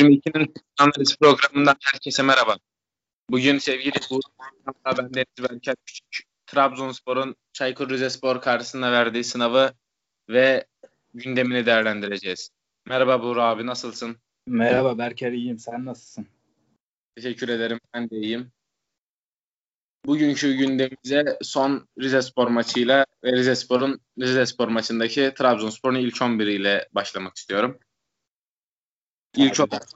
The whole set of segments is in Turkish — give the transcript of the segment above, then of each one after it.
22'nin analiz programından herkese merhaba. Bugün sevgili bu ben Deniz Berker Küçük Trabzonspor'un Çaykur Rizespor karşısında verdiği sınavı ve gündemini değerlendireceğiz. Merhaba Buğra abi nasılsın? Merhaba Berker iyiyim sen nasılsın? Teşekkür ederim ben de iyiyim. Bugünkü gündemimize son Rizespor maçıyla ve Rizespor'un Rizespor maçındaki Trabzonspor'un ilk 11 ile başlamak istiyorum. İlk olarak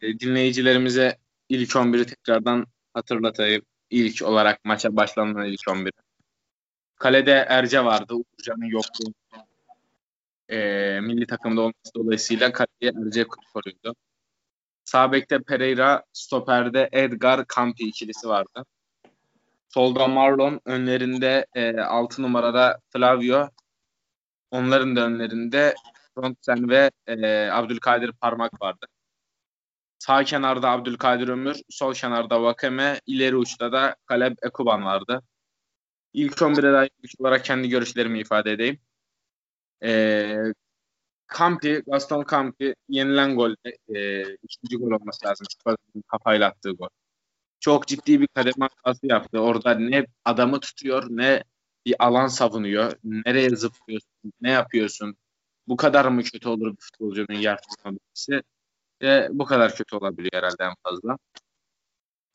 e, dinleyicilerimize ilk 11'i tekrardan hatırlatayım. İlk olarak maça başlanan ilk 11. Kalede Erce vardı. Uğurcan'ın yokluğu. E, milli takımda olması dolayısıyla kaleye Erce koruyordu. Sağ bekte Pereira, stoperde Edgar Campi ikilisi vardı. Solda Marlon, önlerinde e, 6 numarada Flavio. Onların da önlerinde Frontsen ve e, Abdülkadir Parmak vardı. Sağ kenarda Abdülkadir Ömür, sol kenarda Vakeme, ileri uçta da Kaleb Ekuban vardı. İlk 11'e dair olarak kendi görüşlerimi ifade edeyim. E, Campi, Gaston Campi yenilen golde e, ikinci gol olması lazım. Kafayla attığı gol. Çok ciddi bir kademe hatası yaptı. Orada ne adamı tutuyor ne bir alan savunuyor. Nereye zıplıyorsun, ne yapıyorsun? Bu kadar mı kötü olur bir futbolcunun yer tutma bilgisi? Ve bu kadar kötü olabiliyor herhalde en fazla.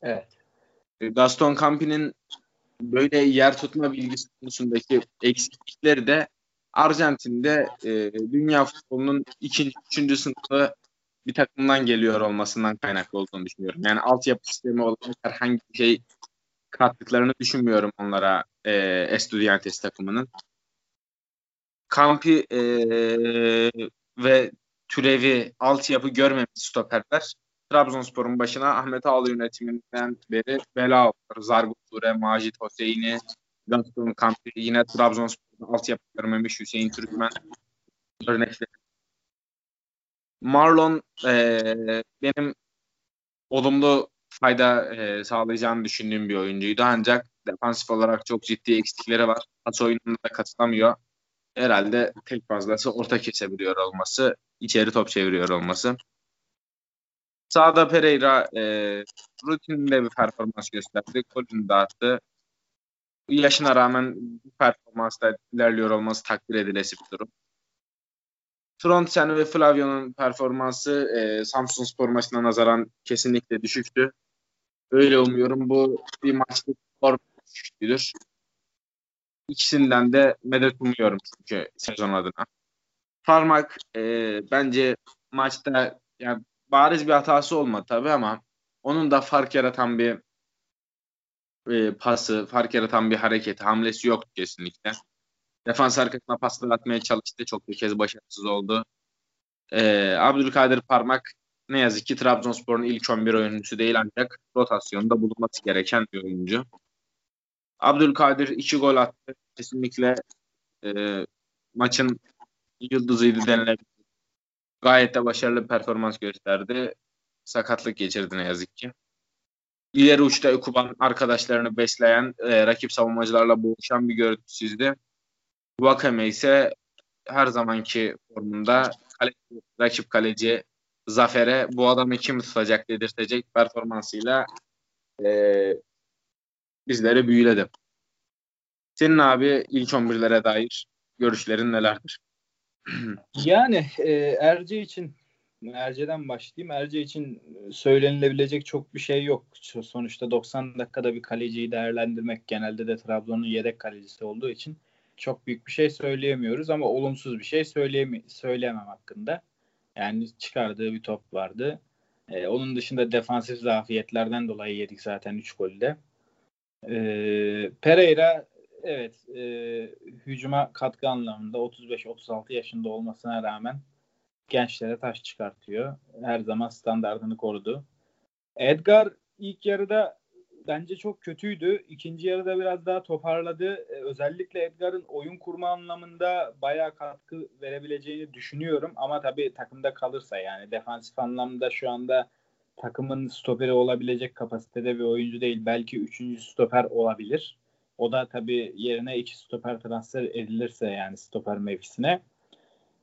Evet. E, Gaston Campi'nin böyle yer tutma bilgisi konusundaki eksiklikleri de Arjantin'de e, dünya futbolunun ikinci, üçüncü sınıfı bir takımdan geliyor olmasından kaynaklı olduğunu düşünüyorum. Yani altyapı sistemi olarak herhangi bir şey kattıklarını düşünmüyorum onlara e, Estudiantes takımının. Kampi e, ve türevi altyapı görmemiş stoperler Trabzonspor'un başına Ahmet Ağlı yönetiminden beri bela aldılar. Zargut Ture, Macit Hüseyin'i, Gaston Kampi, yine Trabzonspor'un altyapı görmemiş Hüseyin Türkmen örnekleri. Marlon e, benim olumlu fayda e, sağlayacağını düşündüğüm bir oyuncuydu. Ancak defansif olarak çok ciddi eksikleri var. Pas oyununda da katılamıyor herhalde tek fazlası orta kesebiliyor olması, içeri top çeviriyor olması. Sağda Pereira e, rutininde bir performans gösterdi. Golünü dağıttı. Yaşına rağmen bu performansta ilerliyor olması takdir edilesi bir durum. Trondsen ve Flavio'nun performansı e, Samsun Spor maçına nazaran kesinlikle düşüktü. Öyle umuyorum bu bir maçlık form düşüktüdür. İkisinden de medet umuyorum çünkü sezon adına. Parmak e, bence maçta yani bariz bir hatası olmadı tabii ama onun da fark yaratan bir e, pası, fark yaratan bir hareketi, hamlesi yoktu kesinlikle. Defans arkasına paslar atmaya çalıştı. Çok bir kez başarısız oldu. E, Abdülkadir Parmak ne yazık ki Trabzonspor'un ilk 11 oyuncusu değil ancak rotasyonda bulunması gereken bir oyuncu. Abdülkadir iki gol attı. Kesinlikle e, maçın yıldızıydı denilebilir. Gayet de başarılı bir performans gösterdi. Sakatlık geçirdi ne yazık ki. İleri uçta Ekuban arkadaşlarını besleyen, e, rakip savunmacılarla boğuşan bir görüntüsüydü. Vakame ise her zamanki formunda kaleci, rakip kaleci Zafer'e bu adamı kim tutacak dedirtecek performansıyla e, bizleri büyüledi. Senin abi ilk 11'lere dair görüşlerin nelerdir? yani e, Erce için Erce'den başlayayım. Erce için söylenilebilecek çok bir şey yok. Sonuçta 90 dakikada bir kaleciyi değerlendirmek genelde de Trabzon'un yedek kalecisi olduğu için çok büyük bir şey söyleyemiyoruz ama olumsuz bir şey söyleyeme söyleyemem hakkında. Yani çıkardığı bir top vardı. Ee, onun dışında defansif zafiyetlerden dolayı yedik zaten 3 golde. Ee, Pereira evet e, hücuma katkı anlamında 35-36 yaşında olmasına rağmen gençlere taş çıkartıyor. Her zaman standartını korudu. Edgar ilk yarıda bence çok kötüydü. İkinci yarıda biraz daha toparladı. Ee, özellikle Edgar'ın oyun kurma anlamında bayağı katkı verebileceğini düşünüyorum. Ama tabii takımda kalırsa yani defansif anlamda şu anda takımın stoperi olabilecek kapasitede bir oyuncu değil. Belki üçüncü stoper olabilir. O da tabii yerine iki stoper transfer edilirse yani stoper mevkisine.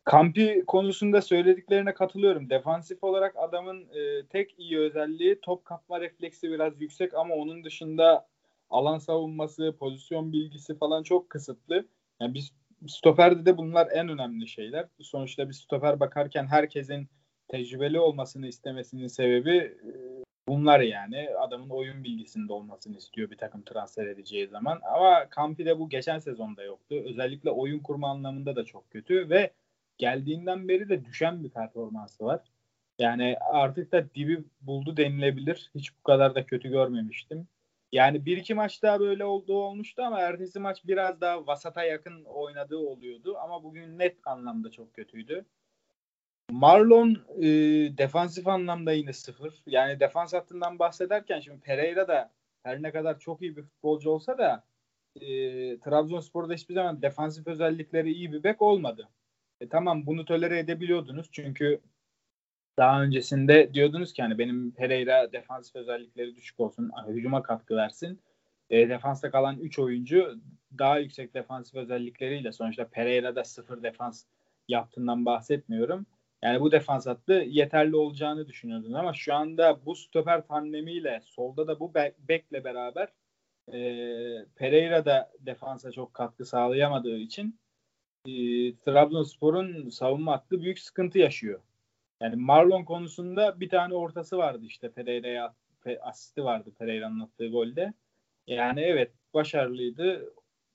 Kampi konusunda söylediklerine katılıyorum. Defansif olarak adamın e, tek iyi özelliği top kapma refleksi biraz yüksek ama onun dışında alan savunması, pozisyon bilgisi falan çok kısıtlı. Yani biz stoperde de bunlar en önemli şeyler. Sonuçta bir stoper bakarken herkesin tecrübeli olmasını istemesinin sebebi e, bunlar yani. Adamın oyun bilgisinde olmasını istiyor bir takım transfer edeceği zaman. Ama Kampi'de bu geçen sezonda yoktu. Özellikle oyun kurma anlamında da çok kötü ve geldiğinden beri de düşen bir performansı var. Yani artık da dibi buldu denilebilir. Hiç bu kadar da kötü görmemiştim. Yani bir iki maç daha böyle olduğu olmuştu ama ertesi maç biraz daha vasata yakın oynadığı oluyordu. Ama bugün net anlamda çok kötüydü. Marlon e, defansif anlamda yine sıfır. Yani defans hattından bahsederken şimdi Pereira da her ne kadar çok iyi bir futbolcu olsa da e, Trabzonspor'da hiçbir zaman defansif özellikleri iyi bir bek olmadı. E, tamam bunu tolere edebiliyordunuz çünkü daha öncesinde diyordunuz ki hani benim Pereira defansif özellikleri düşük olsun, hücuma katkı versin. E, defansta kalan 3 oyuncu daha yüksek defansif özellikleriyle sonuçta Pereira'da sıfır defans yaptığından bahsetmiyorum. Yani bu defans hattı yeterli olacağını düşünüyordun ama şu anda bu stoper tandemiyle solda da bu be- bekle beraber e, Pereira da defansa çok katkı sağlayamadığı için e, Trabzonspor'un savunma hattı büyük sıkıntı yaşıyor. Yani Marlon konusunda bir tane ortası vardı işte Pereira'ya asisti vardı Pereira'nın attığı golde. Yani evet başarılıydı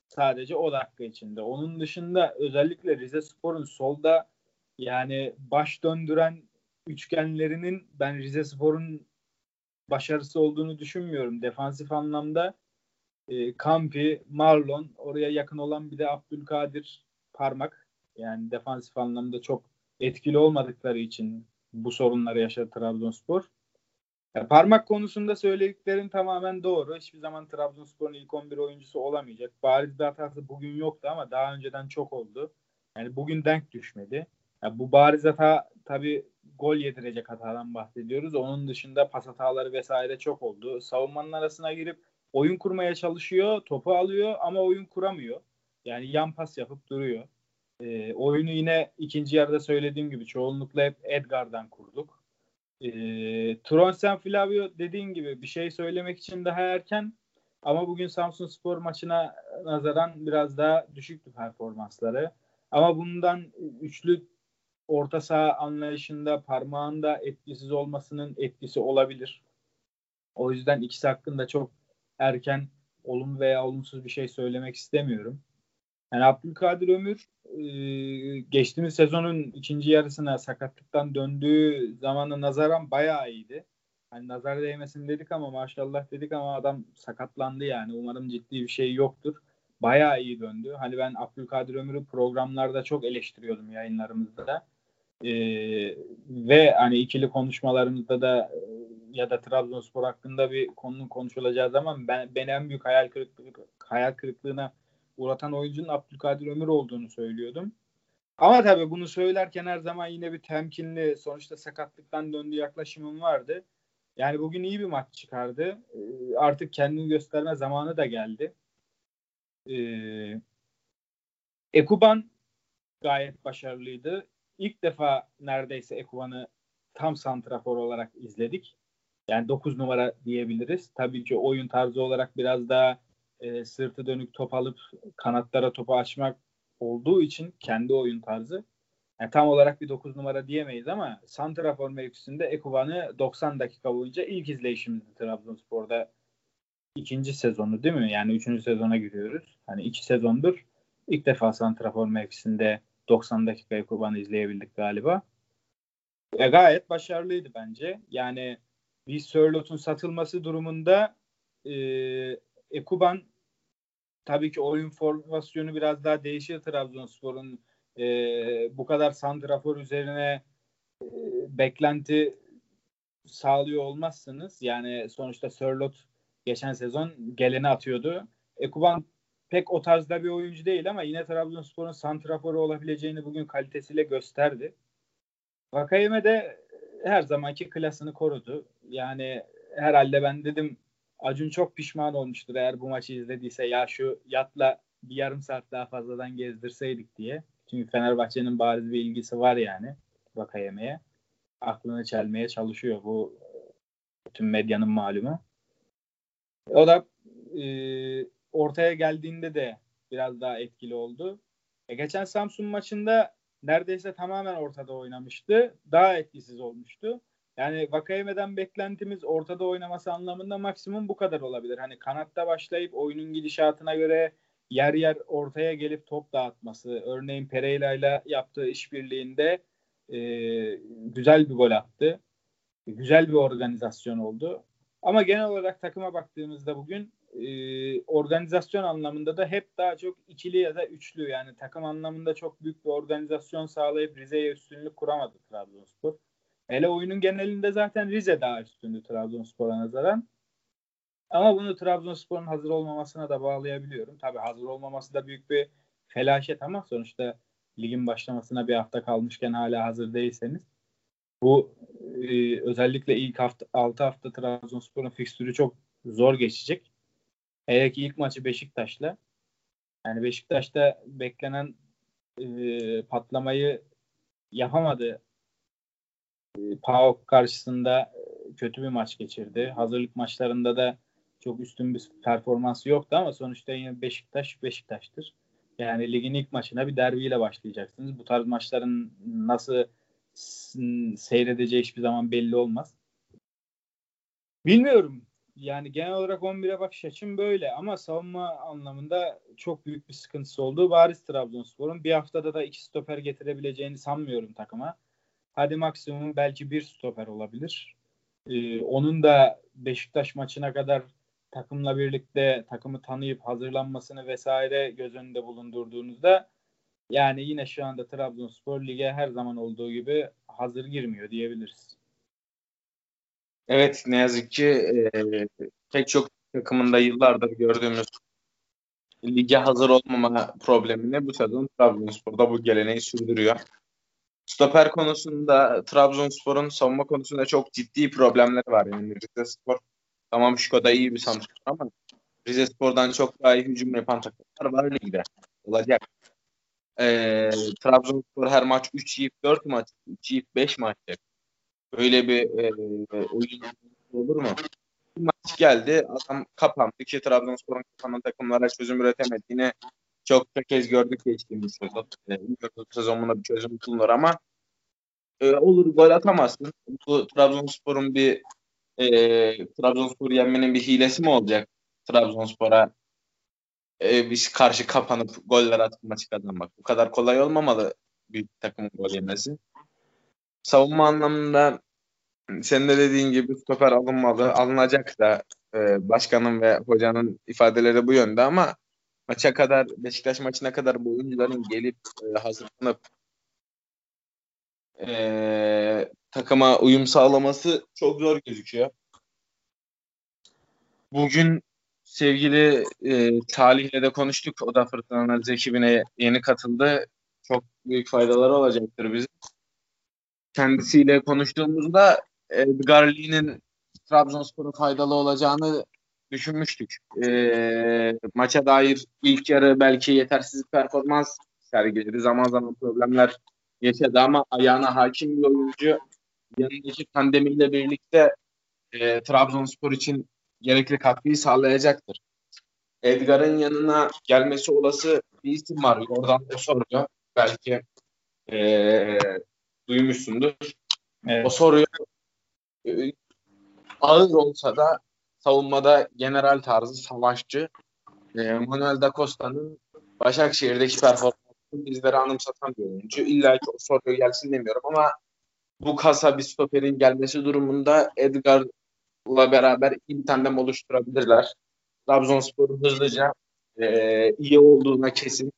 sadece o dakika içinde. Onun dışında özellikle Rize Spor'un solda yani baş döndüren üçgenlerinin ben Rize Spor'un başarısı olduğunu düşünmüyorum. Defansif anlamda e, Kampi, Marlon, oraya yakın olan bir de Abdülkadir Parmak. Yani defansif anlamda çok etkili olmadıkları için bu sorunları yaşadı Trabzonspor. Ya parmak konusunda söylediklerin tamamen doğru. Hiçbir zaman Trabzonspor'un ilk 11 oyuncusu olamayacak. Bariz bir hatası bugün yoktu ama daha önceden çok oldu. Yani bugün denk düşmedi. Ya bu bariz hata tabii gol yedirecek hatadan bahsediyoruz. Onun dışında pas hataları vesaire çok oldu. Savunmanın arasına girip oyun kurmaya çalışıyor, topu alıyor ama oyun kuramıyor. Yani yan pas yapıp duruyor. E, oyunu yine ikinci yarıda söylediğim gibi çoğunlukla hep Edgar'dan kurduk. E, Tronsen Flavio dediğin gibi bir şey söylemek için daha erken ama bugün Samsun Spor maçına nazaran biraz daha düşüktü performansları. Ama bundan üçlü orta saha anlayışında parmağında etkisiz olmasının etkisi olabilir. O yüzden ikisi hakkında çok erken olumlu veya olumsuz bir şey söylemek istemiyorum. Yani Abdülkadir Ömür e, geçtiğimiz sezonun ikinci yarısına sakatlıktan döndüğü zamana nazaran bayağı iyiydi. Hani nazar değmesin dedik ama maşallah dedik ama adam sakatlandı yani. Umarım ciddi bir şey yoktur. Bayağı iyi döndü. Hani ben Abdülkadir Ömür'ü programlarda çok eleştiriyordum yayınlarımızda Ee, ve hani ikili konuşmalarımızda da ya da Trabzonspor hakkında bir konunun konuşulacağı zaman ben, ben en büyük hayal kırıklığı hayal kırıklığına uğratan oyuncunun Abdülkadir Ömür olduğunu söylüyordum. Ama tabii bunu söylerken her zaman yine bir temkinli sonuçta sakatlıktan döndüğü yaklaşımım vardı. Yani bugün iyi bir maç çıkardı. Ee, artık kendini gösterme zamanı da geldi. Ee, Ekuban gayet başarılıydı. İlk defa neredeyse Ekuban'ı tam santrafor olarak izledik. Yani 9 numara diyebiliriz. Tabii ki oyun tarzı olarak biraz daha e, sırtı dönük top alıp kanatlara topu açmak olduğu için kendi oyun tarzı yani tam olarak bir 9 numara diyemeyiz ama santrafor mevkisinde Ekuban'ı 90 dakika boyunca ilk izleyişimizdi Trabzonspor'da ikinci sezonu değil mi? Yani üçüncü sezona giriyoruz. Hani iki sezondur ilk defa santrafor mevkisinde 90 dakika Ekuban'ı izleyebildik galiba. E, gayet başarılıydı bence. Yani bir Sörlot'un satılması durumunda e, Ekuban tabii ki oyun formasyonu biraz daha değişir Trabzonspor'un e, bu kadar santrafor üzerine e, beklenti sağlıyor olmazsınız. Yani sonuçta Sörlot geçen sezon geleni atıyordu. Ekuban pek o tarzda bir oyuncu değil ama yine Trabzonspor'un santraforu olabileceğini bugün kalitesiyle gösterdi. Vakayeme de her zamanki klasını korudu. Yani herhalde ben dedim Acun çok pişman olmuştur eğer bu maçı izlediyse ya şu yatla bir yarım saat daha fazladan gezdirseydik diye. Çünkü Fenerbahçe'nin bariz bir ilgisi var yani Vakayeme'ye. Aklını çelmeye çalışıyor bu bütün medyanın malumu. O da e, ortaya geldiğinde de biraz daha etkili oldu. E, geçen Samsun maçında neredeyse tamamen ortada oynamıştı. Daha etkisiz olmuştu. Yani Vakayeme'den beklentimiz ortada oynaması anlamında maksimum bu kadar olabilir. Hani kanatta başlayıp oyunun gidişatına göre yer yer ortaya gelip top dağıtması. Örneğin Pereira ile yaptığı işbirliğinde e, güzel bir gol attı. Güzel bir organizasyon oldu. Ama genel olarak takıma baktığımızda bugün e, organizasyon anlamında da hep daha çok ikili ya da üçlü yani takım anlamında çok büyük bir organizasyon sağlayıp Rize'ye üstünlük kuramadı Trabzonspor. Hele oyunun genelinde zaten Rize daha üstündü Trabzonspor'a nazaran. Ama bunu Trabzonspor'un hazır olmamasına da bağlayabiliyorum. Tabii hazır olmaması da büyük bir felaket ama sonuçta ligin başlamasına bir hafta kalmışken hala hazır değilseniz bu e, özellikle ilk hafta 6 hafta Trabzonspor'un fikstürü çok zor geçecek. Hele ki ilk maçı Beşiktaş'la. Yani Beşiktaş'ta beklenen e, patlamayı yapamadı. E, PAOK karşısında kötü bir maç geçirdi. Hazırlık maçlarında da çok üstün bir performansı yoktu ama sonuçta yine Beşiktaş Beşiktaş'tır. Yani ligin ilk maçına bir derbiyle başlayacaksınız. Bu tarz maçların nasıl seyredeceği hiçbir zaman belli olmaz. Bilmiyorum. Yani genel olarak 11'e bakış açım böyle ama savunma anlamında çok büyük bir sıkıntısı olduğu bariz Trabzonspor'un. Bir haftada da iki stoper getirebileceğini sanmıyorum takıma. Hadi maksimum belki bir stoper olabilir. Ee, onun da Beşiktaş maçına kadar takımla birlikte takımı tanıyıp hazırlanmasını vesaire göz önünde bulundurduğunuzda yani yine şu anda Trabzonspor lige her zaman olduğu gibi hazır girmiyor diyebiliriz. Evet ne yazık ki e, pek çok takımında yıllardır gördüğümüz lige hazır olmama problemini bu sezon Trabzonspor'da bu geleneği sürdürüyor. Stoper konusunda Trabzonspor'un savunma konusunda çok ciddi problemleri var. Yani Rize Spor tamam Şiko'da iyi bir santrfor ama Rize Spor'dan çok daha iyi hücum yapan takımlar var ligde. Olacak. Ee, Trabzonspor her maç 3 yiyip 4 maç, 3 yiyip 5 maç Öyle bir e, oyun olur mu? Bir maç geldi, adam kapandı ki Trabzonspor'un kapanan takımlara çözüm üretemediğini çok kez gördük geçtiğimiz sezon. E, sezon buna bir çözüm bulunur ama e, olur gol atamazsın. Bu Trabzonspor'un bir e, Trabzonspor yenmenin bir hilesi mi olacak? Trabzonspor'a e, bir karşı kapanıp goller atıp maçı kazanmak. Bu kadar kolay olmamalı bir takımın gol yemesi. Savunma anlamında senin de dediğin gibi stoper alınmalı. Alınacak da e, başkanın ve hocanın ifadeleri bu yönde ama maça kadar Beşiktaş maçına kadar bu oyuncuların gelip e, hazırlanıp e, takıma uyum sağlaması çok zor gözüküyor. Bugün sevgili e, Salih'le de konuştuk. O da Fırtına Analiz ekibine yeni katıldı. Çok büyük faydaları olacaktır bizim. Kendisiyle konuştuğumuzda Edgar Lee'nin Trabzonspor'a faydalı olacağını düşünmüştük. E, maça dair ilk yarı belki yetersiz performans sergiledi. Zaman zaman problemler yaşadı ama ayağına hakim bir oyuncu yanındaki pandemiyle birlikte e, Trabzonspor için gerekli katkıyı sağlayacaktır. Edgar'ın yanına gelmesi olası bir isim var. Oradan o soruyor. Belki e, duymuşsundur. Evet. O soruyu e, ağır olsa da savunmada general tarzı savaşçı e, Manuel da Costa'nın Başakşehir'deki performansı bizlere anımsatan bir oyuncu. İlla ki o soruyu gelsin demiyorum ama bu kasa bir stoperin gelmesi durumunda Edgar'la beraber iyi bir tandem oluşturabilirler. Trabzonspor'un hızlıca e, iyi olduğuna kesin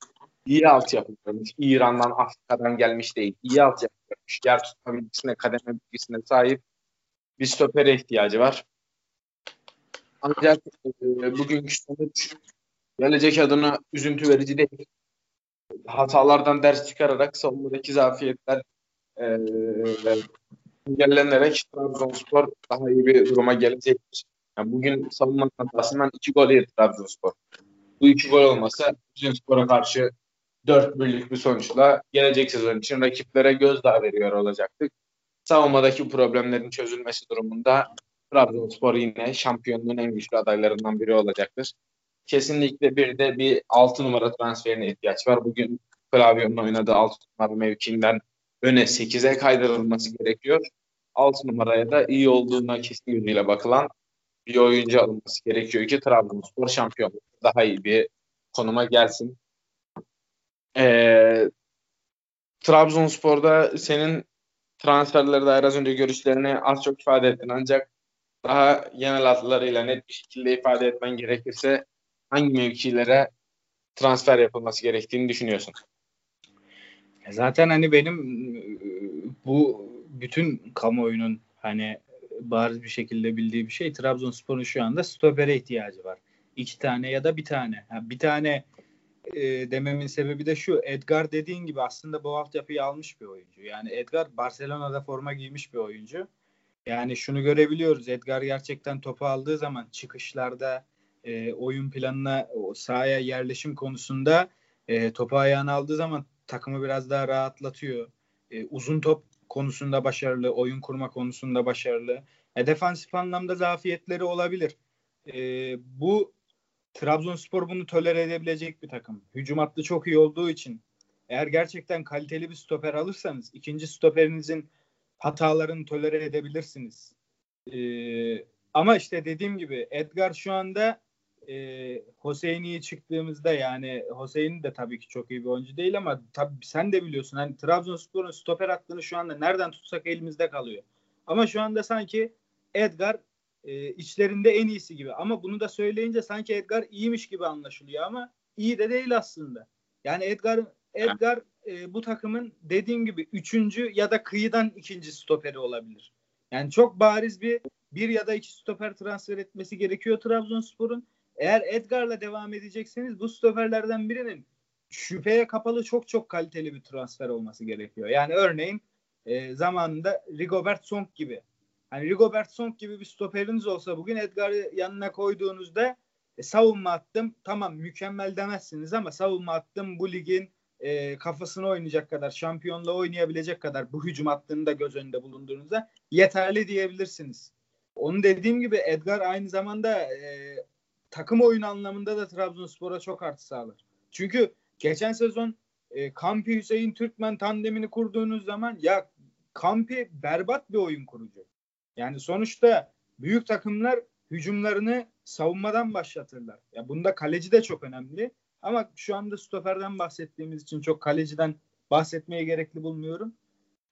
iyi altyapı görmüş. İran'dan, Afrika'dan gelmiş değil. İyi altyapı görmüş. Yer tutma bilgisine, kademe bilgisine sahip bir stopere ihtiyacı var. Ancak e, bugünkü sonuç gelecek adına üzüntü verici değil. Hatalardan ders çıkararak savunmadaki zafiyetler e, engellenerek Trabzonspor daha iyi bir duruma gelecektir. Yani bugün savunma hatasından iki gol yedi Trabzonspor. Bu iki gol olmasa Trabzonspor'a karşı 4 birlik bir sonuçla gelecek sezon için rakiplere gözdağı veriyor olacaktık. Savunmadaki problemlerin çözülmesi durumunda Trabzonspor yine şampiyonluğun en güçlü adaylarından biri olacaktır. Kesinlikle bir de bir 6 numara transferine ihtiyaç var. Bugün Klavyon'un oynadığı 6 numara mevkiinden öne 8'e kaydırılması gerekiyor. 6 numaraya da iyi olduğuna kesin gözüyle bakılan bir oyuncu alınması gerekiyor ki Trabzonspor şampiyon daha iyi bir konuma gelsin. Ee, Trabzonspor'da senin transferlere dair az önce görüşlerini az çok ifade ettin ancak daha genel hatlarıyla net bir şekilde ifade etmen gerekirse hangi mevkilere transfer yapılması gerektiğini düşünüyorsun? Zaten hani benim bu bütün kamuoyunun hani bariz bir şekilde bildiği bir şey Trabzonspor'un şu anda stopere ihtiyacı var. İki tane ya da bir tane. Yani bir tane e, dememin sebebi de şu. Edgar dediğin gibi aslında bu altyapıyı almış bir oyuncu. Yani Edgar Barcelona'da forma giymiş bir oyuncu. Yani şunu görebiliyoruz. Edgar gerçekten topu aldığı zaman çıkışlarda e, oyun planına sahaya yerleşim konusunda e, topu ayağına aldığı zaman takımı biraz daha rahatlatıyor. E, uzun top konusunda başarılı, oyun kurma konusunda başarılı. E, defansif anlamda zafiyetleri olabilir. E, bu Trabzonspor bunu tolere edebilecek bir takım. Hücum hattı çok iyi olduğu için eğer gerçekten kaliteli bir stoper alırsanız ikinci stoperinizin hatalarını tolere edebilirsiniz. Ee, ama işte dediğim gibi Edgar şu anda e, Hoseyni'ye çıktığımızda yani Hoseyni de tabii ki çok iyi bir oyuncu değil ama tabii sen de biliyorsun hani Trabzonspor'un stoper hattını şu anda nereden tutsak elimizde kalıyor. Ama şu anda sanki Edgar e, içlerinde en iyisi gibi. Ama bunu da söyleyince sanki Edgar iyiymiş gibi anlaşılıyor ama iyi de değil aslında. Yani Edgar Edgar e, bu takımın dediğim gibi üçüncü ya da kıyıdan ikinci stoperi olabilir. Yani çok bariz bir bir ya da iki stoper transfer etmesi gerekiyor Trabzonspor'un. Eğer Edgar'la devam edecekseniz bu stoperlerden birinin şüpheye kapalı çok çok kaliteli bir transfer olması gerekiyor. Yani örneğin e, zamanında Rigobert Song gibi. Hani Rigobert Song gibi bir stoperiniz olsa bugün Edgar'ı yanına koyduğunuzda e, savunma attım. Tamam mükemmel demezsiniz ama savunma attım bu ligin e, kafasını oynayacak kadar, şampiyonla oynayabilecek kadar bu hücum hattını da göz önünde bulundurduğunuzda yeterli diyebilirsiniz. Onu dediğim gibi Edgar aynı zamanda e, takım oyunu anlamında da Trabzonspor'a çok artı sağlar. Çünkü geçen sezon e, Kampi Hüseyin Türkmen tandemini kurduğunuz zaman ya Kampi berbat bir oyun kurucu. Yani sonuçta büyük takımlar hücumlarını savunmadan başlatırlar. Ya bunda kaleci de çok önemli. Ama şu anda stoperden bahsettiğimiz için çok kaleciden bahsetmeye gerekli bulmuyorum.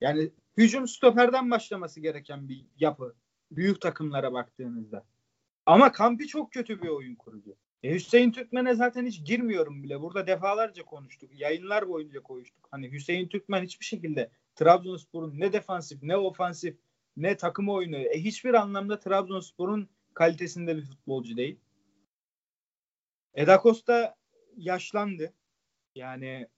Yani hücum stoperden başlaması gereken bir yapı. Büyük takımlara baktığınızda. Ama Kampi çok kötü bir oyun kurucu. E Hüseyin Türkmen'e zaten hiç girmiyorum bile. Burada defalarca konuştuk. Yayınlar boyunca konuştuk. Hani Hüseyin Türkmen hiçbir şekilde Trabzonspor'un ne defansif ne ofansif ne takım oyunu e, hiçbir anlamda Trabzonspor'un kalitesinde bir futbolcu değil. Eda Costa yaşlandı. Yani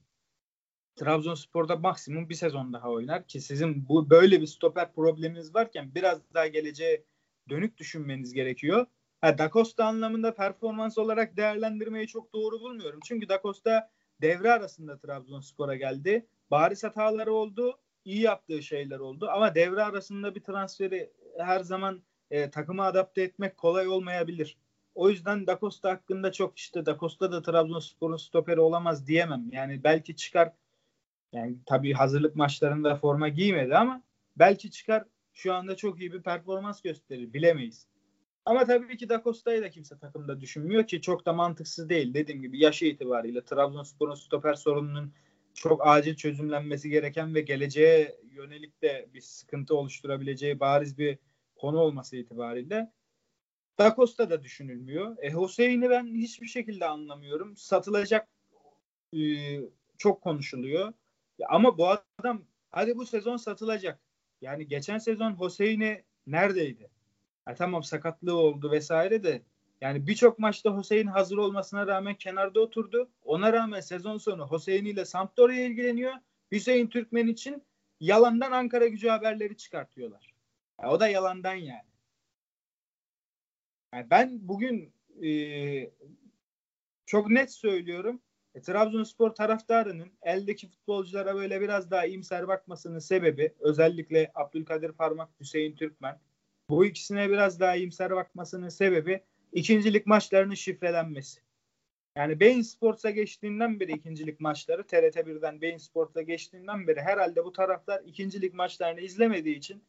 Trabzonspor'da maksimum bir sezon daha oynar ki sizin bu böyle bir stoper probleminiz varken biraz daha geleceğe dönük düşünmeniz gerekiyor. Ha, da Costa anlamında performans olarak değerlendirmeyi çok doğru bulmuyorum. Çünkü Da Costa devre arasında Trabzonspor'a geldi. Bariz hataları oldu. İyi yaptığı şeyler oldu. Ama devre arasında bir transferi her zaman e, takıma adapte etmek kolay olmayabilir. O yüzden Da hakkında çok işte Da Costa da Trabzonspor'un stoperi olamaz diyemem. Yani belki çıkar yani tabii hazırlık maçlarında forma giymedi ama belki çıkar şu anda çok iyi bir performans gösterir. Bilemeyiz. Ama tabii ki Da Costa'yı da kimse takımda düşünmüyor ki çok da mantıksız değil. Dediğim gibi yaşı itibariyle Trabzonspor'un stoper sorununun çok acil çözümlenmesi gereken ve geleceğe yönelik de bir sıkıntı oluşturabileceği bariz bir konu olması itibariyle Da Costa da düşünülmüyor. E Hüseyin'i ben hiçbir şekilde anlamıyorum. Satılacak e, çok konuşuluyor. Ya ama bu adam hadi bu sezon satılacak. Yani geçen sezon Hüseyin'i neredeydi? Ha, tamam sakatlığı oldu vesaire de yani birçok maçta Hüseyin hazır olmasına rağmen kenarda oturdu. Ona rağmen sezon sonu Hüseyin ile Sampdoria ilgileniyor. Hüseyin Türkmen için yalandan Ankara gücü haberleri çıkartıyorlar. Ya, o da yalandan yani. yani ben bugün e, çok net söylüyorum. E, Trabzonspor taraftarının eldeki futbolculara böyle biraz daha iyimser bakmasının sebebi özellikle Abdülkadir Parmak, Hüseyin Türkmen bu ikisine biraz daha iyimser bakmasının sebebi ikincilik maçlarının şifrelenmesi. Yani Bein Sports'a geçtiğinden beri ikincilik maçları TRT 1'den Bein Sports'a geçtiğinden beri herhalde bu taraftar ikincilik maçlarını izlemediği için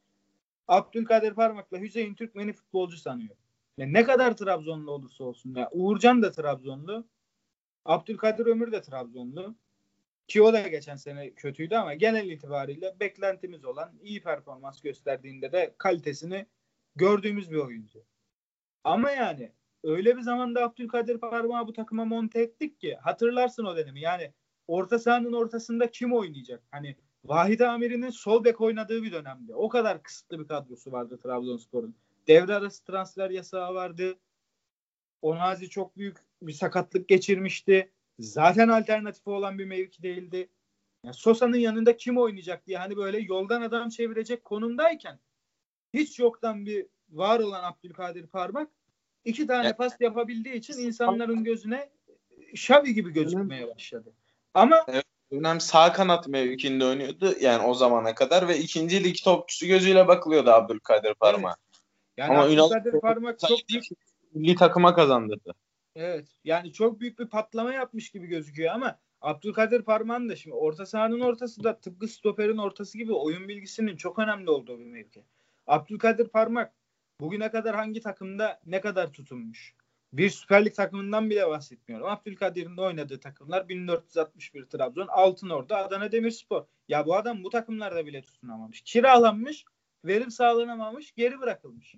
Abdülkadir Parmak'la Hüseyin Türkmen'i futbolcu sanıyor. Yani ne kadar Trabzonlu olursa olsun. Yani Uğurcan da Trabzonlu. Abdülkadir Ömür de Trabzonlu. Ki o da geçen sene kötüydü ama genel itibariyle beklentimiz olan iyi performans gösterdiğinde de kalitesini gördüğümüz bir oyuncu. Ama yani öyle bir zamanda Abdülkadir Parmağı bu takıma monte ettik ki hatırlarsın o dönemi. Yani orta sahanın ortasında kim oynayacak? Hani Vahit Amir'in sol bek oynadığı bir dönemde. O kadar kısıtlı bir kadrosu vardı Trabzonspor'un. Devre arası transfer yasağı vardı. Onazi çok büyük bir sakatlık geçirmişti. Zaten alternatifi olan bir mevki değildi. Yani Sosa'nın yanında kim oynayacak diye hani böyle yoldan adam çevirecek konumdayken hiç yoktan bir var olan Abdülkadir Parmak iki tane evet. pas yapabildiği için insanların gözüne Şavi gibi gözükmeye başladı. Ama evet, dönem sağ kanat mevkinde oynuyordu yani o zamana kadar ve ikinci lig topçusu gözüyle bakılıyordu Abdülkadir Parmak. Evet. Yani Ama Abdülkadir Ünal Parmak çok milli takıma kazandırdı. Evet. Yani çok büyük bir patlama yapmış gibi gözüküyor ama Abdülkadir Parmak'ın da şimdi orta sahanın ortası da tıpkı stoperin ortası gibi oyun bilgisinin çok önemli olduğu bir mevki. Abdülkadir Parmak bugüne kadar hangi takımda ne kadar tutunmuş? Bir Süper Lig takımından bile bahsetmiyorum. Abdülkadir'in oynadığı takımlar 1461 Trabzon, Altınordu, Adana Demirspor. Ya bu adam bu takımlarda bile tutunamamış. Kiralanmış, verim sağlanamamış, geri bırakılmış.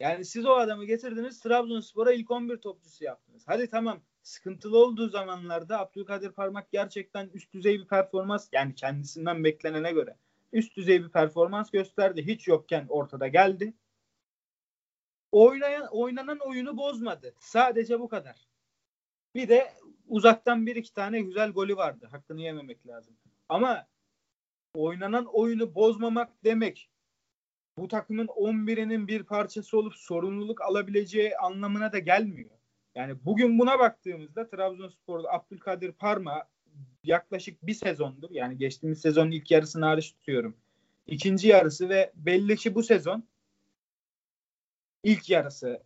Yani siz o adamı getirdiniz Trabzonspor'a ilk 11 topçusu yaptınız. Hadi tamam sıkıntılı olduğu zamanlarda Abdülkadir Parmak gerçekten üst düzey bir performans yani kendisinden beklenene göre üst düzey bir performans gösterdi. Hiç yokken ortada geldi. Oynayan, oynanan oyunu bozmadı. Sadece bu kadar. Bir de uzaktan bir iki tane güzel golü vardı. Hakkını yememek lazım. Ama oynanan oyunu bozmamak demek bu takımın 11'inin bir parçası olup sorumluluk alabileceği anlamına da gelmiyor. Yani bugün buna baktığımızda Trabzonspor'da Abdülkadir Parma yaklaşık bir sezondur. Yani geçtiğimiz sezonun ilk yarısını hariç tutuyorum. İkinci yarısı ve belli ki bu sezon ilk yarısı.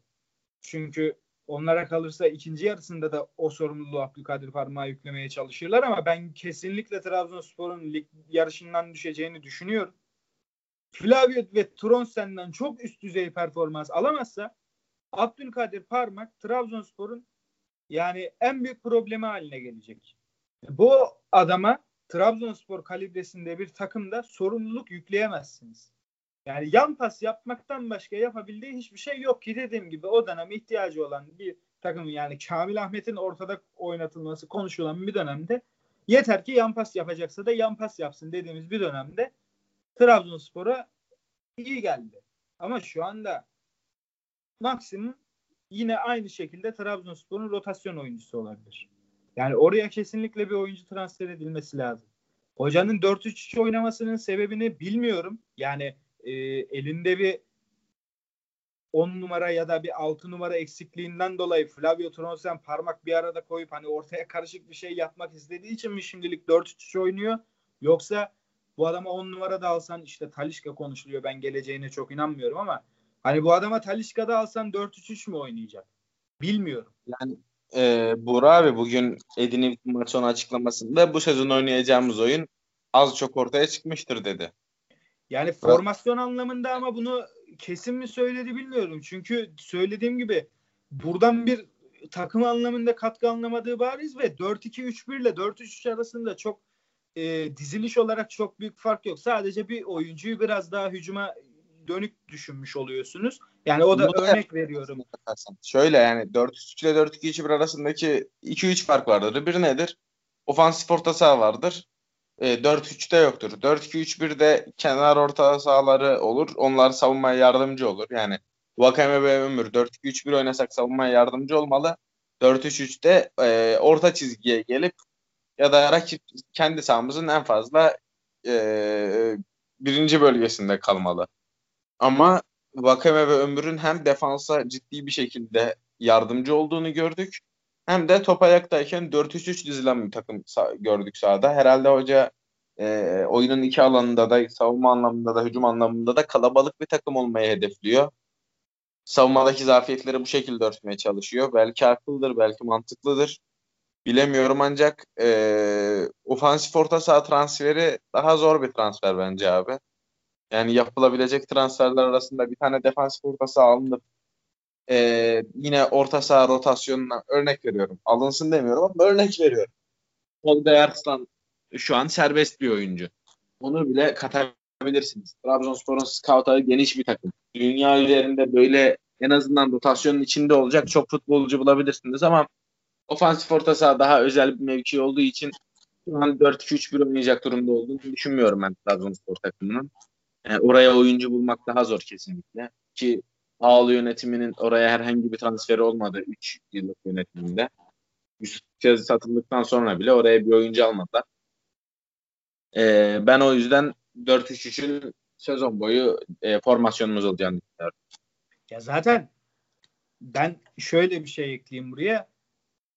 Çünkü onlara kalırsa ikinci yarısında da o sorumluluğu Abdülkadir Parmağa yüklemeye çalışırlar ama ben kesinlikle Trabzonspor'un lig yarışından düşeceğini düşünüyorum. Flavio ve Tronsen'den çok üst düzey performans alamazsa Abdülkadir Parmak Trabzonspor'un yani en büyük problemi haline gelecek. Bu adama Trabzonspor kalibresinde bir takımda sorumluluk yükleyemezsiniz. Yani yan pas yapmaktan başka yapabildiği hiçbir şey yok ki dediğim gibi o dönem ihtiyacı olan bir takım yani Kamil Ahmet'in ortada oynatılması konuşulan bir dönemde yeter ki yan pas yapacaksa da yan pas yapsın dediğimiz bir dönemde Trabzonspor'a iyi geldi. Ama şu anda maksimum yine aynı şekilde Trabzonspor'un rotasyon oyuncusu olabilir. Yani oraya kesinlikle bir oyuncu transfer edilmesi lazım. Hocanın 4-3-3 oynamasının sebebini bilmiyorum. Yani e, elinde bir 10 numara ya da bir 6 numara eksikliğinden dolayı Flavio Tronsen parmak bir arada koyup hani ortaya karışık bir şey yapmak istediği için mi şimdilik 4-3-3 oynuyor? Yoksa bu adama 10 numara da alsan işte Talişka konuşuluyor. Ben geleceğine çok inanmıyorum ama hani bu adama Talişka'da alsan 4-3-3 mü oynayacak? Bilmiyorum. Yani e, Buğra abi bugün Edin'in maç açıklamasında bu sezon oynayacağımız oyun az çok ortaya çıkmıştır dedi. Yani formasyon anlamında ama bunu kesin mi söyledi bilmiyorum. Çünkü söylediğim gibi buradan bir takım anlamında katkı anlamadığı bariz ve 4-2-3-1 ile 4-3-3 arasında çok e, diziliş olarak çok büyük fark yok. Sadece bir oyuncuyu biraz daha hücuma dönük düşünmüş oluyorsunuz. Yani o da Bu örnek da veriyorum. Şöyle yani 4-3 ile 4-2-3-1 arasındaki 2-3 fark vardır. Bir nedir? Ofansif orta saha vardır. E, 4-3'te yoktur. 4-2-3-1'de kenar orta sahaları olur. Onlar savunmaya yardımcı olur. Yani Vakame ve Ömür 4-2-3-1 oynasak savunmaya yardımcı olmalı. 4-3-3'te e, orta çizgiye gelip ya da rakip kendi sahamızın en fazla e, birinci bölgesinde kalmalı. Ama Vakame ve Ömür'ün hem defansa ciddi bir şekilde yardımcı olduğunu gördük hem de top ayaktayken 4-3-3 dizilen bir takım gördük sahada. Herhalde hoca e, oyunun iki alanında da savunma anlamında da hücum anlamında da kalabalık bir takım olmayı hedefliyor. Savunmadaki zafiyetleri bu şekilde örtmeye çalışıyor. Belki haklıdır, belki mantıklıdır. Bilemiyorum ancak e, ofansif orta saha transferi daha zor bir transfer bence abi. Yani yapılabilecek transferler arasında bir tane defansif orta saha alınıp e, yine orta saha rotasyonuna örnek veriyorum. Alınsın demiyorum ama örnek veriyorum. Tolga Arslan şu an serbest bir oyuncu. Onu bile katabilirsiniz. Trabzonspor'un scoutları geniş bir takım. Dünya üzerinde böyle en azından rotasyonun içinde olacak çok futbolcu bulabilirsiniz ama ofansif orta saha daha özel bir mevki olduğu için şu an 4-2-3-1 oynayacak durumda olduğunu düşünmüyorum ben Trabzonspor takımının. Yani oraya oyuncu bulmak daha zor kesinlikle. Ki Ağlı yönetiminin oraya herhangi bir transferi olmadı 3 yıllık yönetiminde. Yusuf Yazı satıldıktan sonra bile oraya bir oyuncu almadılar. Ee, ben o yüzden 4-3-3'ün sezon boyu e, formasyonumuz olacağını düşünüyorum. Ya zaten ben şöyle bir şey ekleyeyim buraya.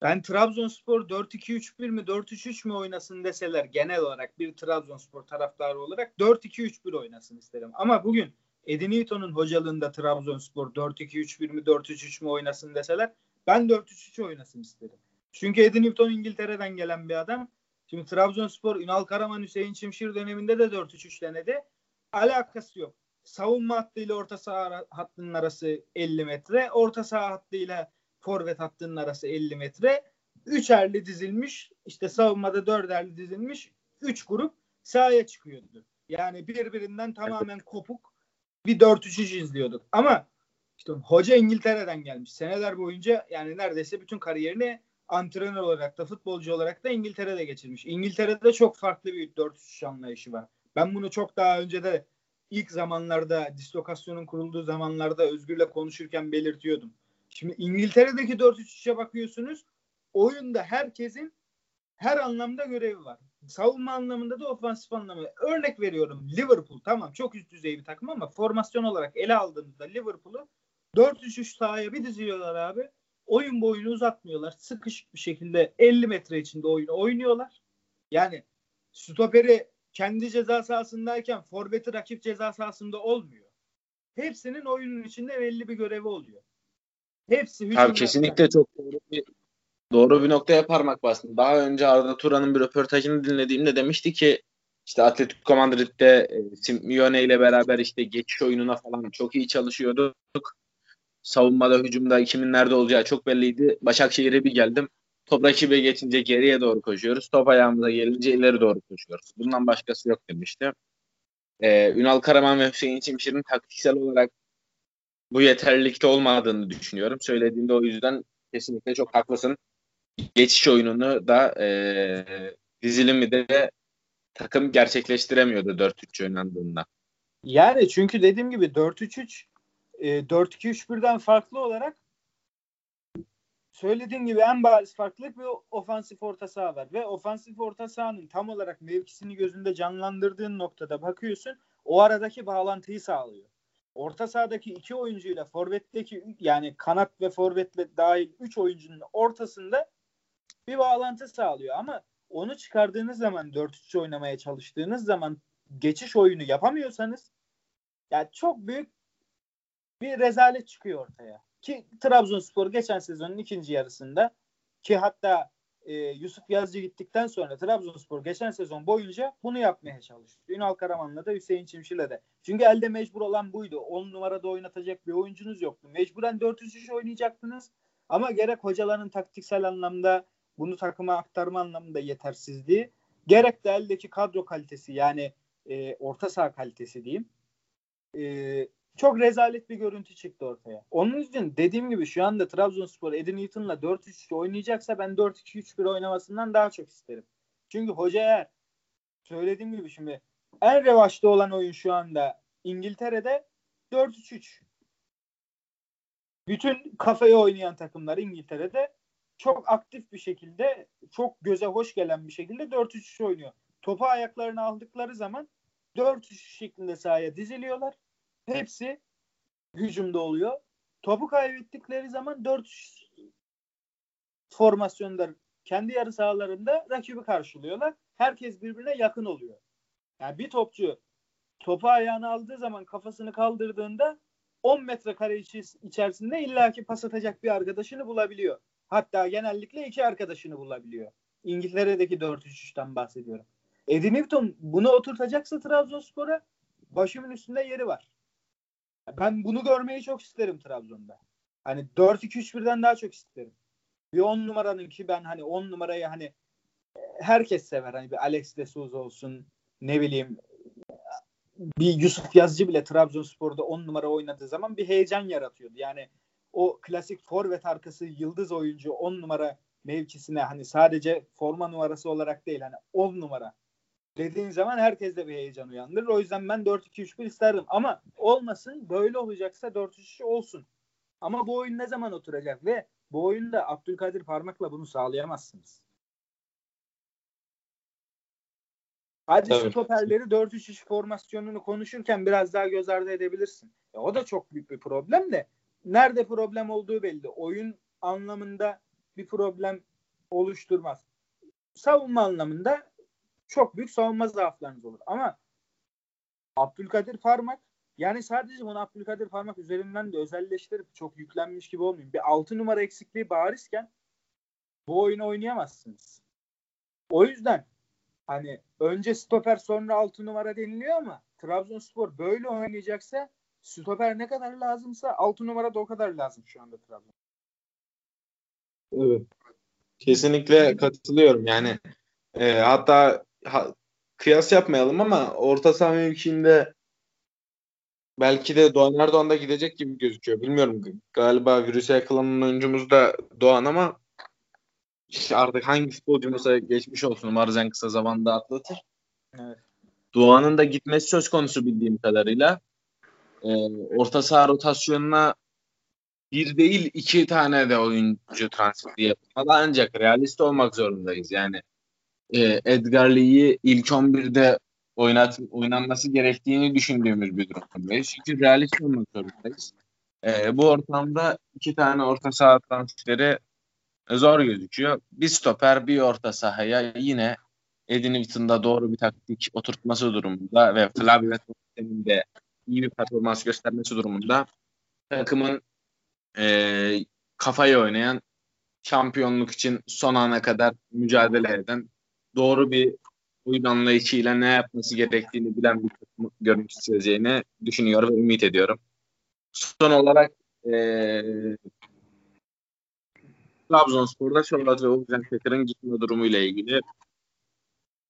Ben Trabzonspor 4-2-3-1 mi 4-3-3 mi oynasın deseler genel olarak bir Trabzonspor taraftarı olarak 4-2-3-1 oynasın isterim. Ama bugün Edin Newton'un hocalığında Trabzonspor 4-2-3-1 mi 4-3-3 mi oynasın deseler ben 4-3-3 oynasın isterim. Çünkü Edin Newton İngiltere'den gelen bir adam. Şimdi Trabzonspor Ünal Karaman Hüseyin Çimşir döneminde de 4-3-3 denedi. Alakası yok. Savunma hattıyla orta saha hattının arası 50 metre. Orta saha hattıyla forvet hattının arası 50 metre. Üçerli dizilmiş işte savunmada dörderli dizilmiş üç grup sahaya çıkıyordu. Yani birbirinden tamamen kopuk bir 4-3-3 izliyorduk. Ama işte hoca İngiltere'den gelmiş. Seneler boyunca yani neredeyse bütün kariyerini antrenör olarak da futbolcu olarak da İngiltere'de geçirmiş. İngiltere'de çok farklı bir 4-3 anlayışı var. Ben bunu çok daha önce de ilk zamanlarda dislokasyonun kurulduğu zamanlarda Özgür'le konuşurken belirtiyordum. Şimdi İngiltere'deki 4-3-3'e bakıyorsunuz. Oyunda herkesin her anlamda görevi var. Savunma anlamında da ofansif anlamında. Örnek veriyorum Liverpool tamam çok üst düzey bir takım ama formasyon olarak ele aldığımızda Liverpool'u 4-3-3 sahaya bir diziyorlar abi. Oyun boyunu uzatmıyorlar. Sıkışık bir şekilde 50 metre içinde oyunu oynuyorlar. Yani stoperi kendi ceza sahasındayken forveti rakip ceza sahasında olmuyor. Hepsinin oyunun içinde belli bir görevi oluyor. Hepsi Abi kesinlikle çok doğru bir, doğru bir noktaya parmak bastın. Daha önce Arda Turan'ın bir röportajını dinlediğimde demişti ki işte Atletico Madrid'de e, Simeone ile beraber işte geçiş oyununa falan çok iyi çalışıyorduk. Savunmada, hücumda kimin nerede olacağı çok belliydi. Başakşehir'e bir geldim. Top rakibe geçince geriye doğru koşuyoruz. Top ayağımıza gelince ileri doğru koşuyoruz. Bundan başkası yok demişti. Ee, Ünal Karaman ve Hüseyin Çimşir'in taktiksel olarak bu yeterlilikte olmadığını düşünüyorum. Söylediğinde o yüzden kesinlikle çok haklısın. Geçiş oyununu da e, dizilimi de takım gerçekleştiremiyordu 4-3 oynandığında. Yani çünkü dediğim gibi 4-3-3 e, 4-2-3-1'den farklı olarak söylediğim gibi en bariz farklılık bir ofansif orta saha var. Ve ofansif orta sahanın tam olarak mevkisini gözünde canlandırdığın noktada bakıyorsun o aradaki bağlantıyı sağlıyor. Orta sahadaki iki oyuncuyla forvetteki yani kanat ve forvetle dahil üç oyuncunun ortasında bir bağlantı sağlıyor. Ama onu çıkardığınız zaman 4-3 oynamaya çalıştığınız zaman geçiş oyunu yapamıyorsanız yani çok büyük bir rezalet çıkıyor ortaya. Ki Trabzonspor geçen sezonun ikinci yarısında ki hatta e, Yusuf Yazıcı gittikten sonra Trabzonspor geçen sezon boyunca bunu yapmaya çalıştı. Ünal Karaman'la da Hüseyin Çimşir'le de. Çünkü elde mecbur olan buydu. 10 numarada oynatacak bir oyuncunuz yoktu. Mecburen 4-3-3 oynayacaktınız. Ama gerek hocaların taktiksel anlamda bunu takıma aktarma anlamında yetersizliği gerek de eldeki kadro kalitesi yani e, orta saha kalitesi diyeyim. E, çok rezalet bir görüntü çıktı ortaya. Onun için dediğim gibi şu anda Trabzonspor Edin Newton'la 4-3-3 oynayacaksa ben 4-2-3-1 oynamasından daha çok isterim. Çünkü hoca eğer söylediğim gibi şimdi en revaçta olan oyun şu anda İngiltere'de 4-3-3. Bütün kafeye oynayan takımlar İngiltere'de çok aktif bir şekilde, çok göze hoş gelen bir şekilde 4-3-3 oynuyor. Topu ayaklarına aldıkları zaman 4-3 şeklinde sahaya diziliyorlar hepsi hücumda oluyor. Topu kaybettikleri zaman 4 formasyonda kendi yarı sahalarında rakibi karşılıyorlar. Herkes birbirine yakın oluyor. Yani bir topçu topu ayağına aldığı zaman kafasını kaldırdığında 10 metrekare içerisinde illaki pas atacak bir arkadaşını bulabiliyor. Hatta genellikle iki arkadaşını bulabiliyor. İngiltere'deki 4-3-3'ten bahsediyorum. Eddie Newton bunu oturtacaksa Trabzonspor'a başımın üstünde yeri var. Ben bunu görmeyi çok isterim Trabzon'da. Hani 4-2-3-1'den daha çok isterim. Bir 10 numaranın ki ben hani 10 numarayı hani herkes sever. Hani bir Alex de Souza olsun ne bileyim bir Yusuf Yazıcı bile Trabzonspor'da 10 numara oynadığı zaman bir heyecan yaratıyordu. Yani o klasik forvet arkası yıldız oyuncu 10 numara mevkisine hani sadece forma numarası olarak değil hani 10 numara dediğin zaman herkes de bir heyecan uyandırır. O yüzden ben 4-2-3-1 isterdim. Ama olmasın böyle olacaksa 4-3-3 olsun. Ama bu oyun ne zaman oturacak ve bu oyunda Abdülkadir Parmak'la bunu sağlayamazsınız. Hadi Tabii. stoperleri 4-3-3 formasyonunu konuşurken biraz daha göz ardı edebilirsin. E, o da çok büyük bir problem de nerede problem olduğu belli. Oyun anlamında bir problem oluşturmaz. Savunma anlamında çok büyük savunma zaaflarınız olur. Ama Abdülkadir Parmak yani sadece bunu Abdülkadir Parmak üzerinden de özelleştirip çok yüklenmiş gibi olmayayım. Bir 6 numara eksikliği barizken bu oyunu oynayamazsınız. O yüzden hani önce stoper sonra 6 numara deniliyor ama Trabzonspor böyle oynayacaksa stoper ne kadar lazımsa 6 numara da o kadar lazım şu anda Trabzon. Evet. Kesinlikle katılıyorum. Yani e, hatta ha, kıyas yapmayalım ama orta saha mevkiinde belki de Doğan Erdoğan da gidecek gibi gözüküyor. Bilmiyorum galiba virüse yakalanan oyuncumuz da Doğan ama işte artık hangi futbolcumuza geçmiş olsun umarız en kısa zamanda atlatır. Evet. Doğan'ın da gitmesi söz konusu bildiğim kadarıyla. Ee, orta saha rotasyonuna bir değil iki tane de oyuncu transferi yapmalı ancak realist olmak zorundayız. Yani e, Edgar Lee'yi ilk 11'de oynat, oynanması gerektiğini düşündüğümüz bir durumdayız. Çünkü realist olmak zorundayız. E, bu ortamda iki tane orta saha transferi zor gözüküyor. Bir stoper bir orta sahaya yine Edin Newton'da doğru bir taktik oturtması durumunda ve Flavio de iyi bir performans göstermesi durumunda takımın e, kafayı oynayan şampiyonluk için son ana kadar mücadele eden doğru bir oyun anlayışıyla ne yapması gerektiğini bilen bir takım görmek isteyeceğini düşünüyor ve ümit ediyorum. Son olarak e, Trabzonspor'da Şolat ve Oğuzhan Çakır'ın gitme durumu ile ilgili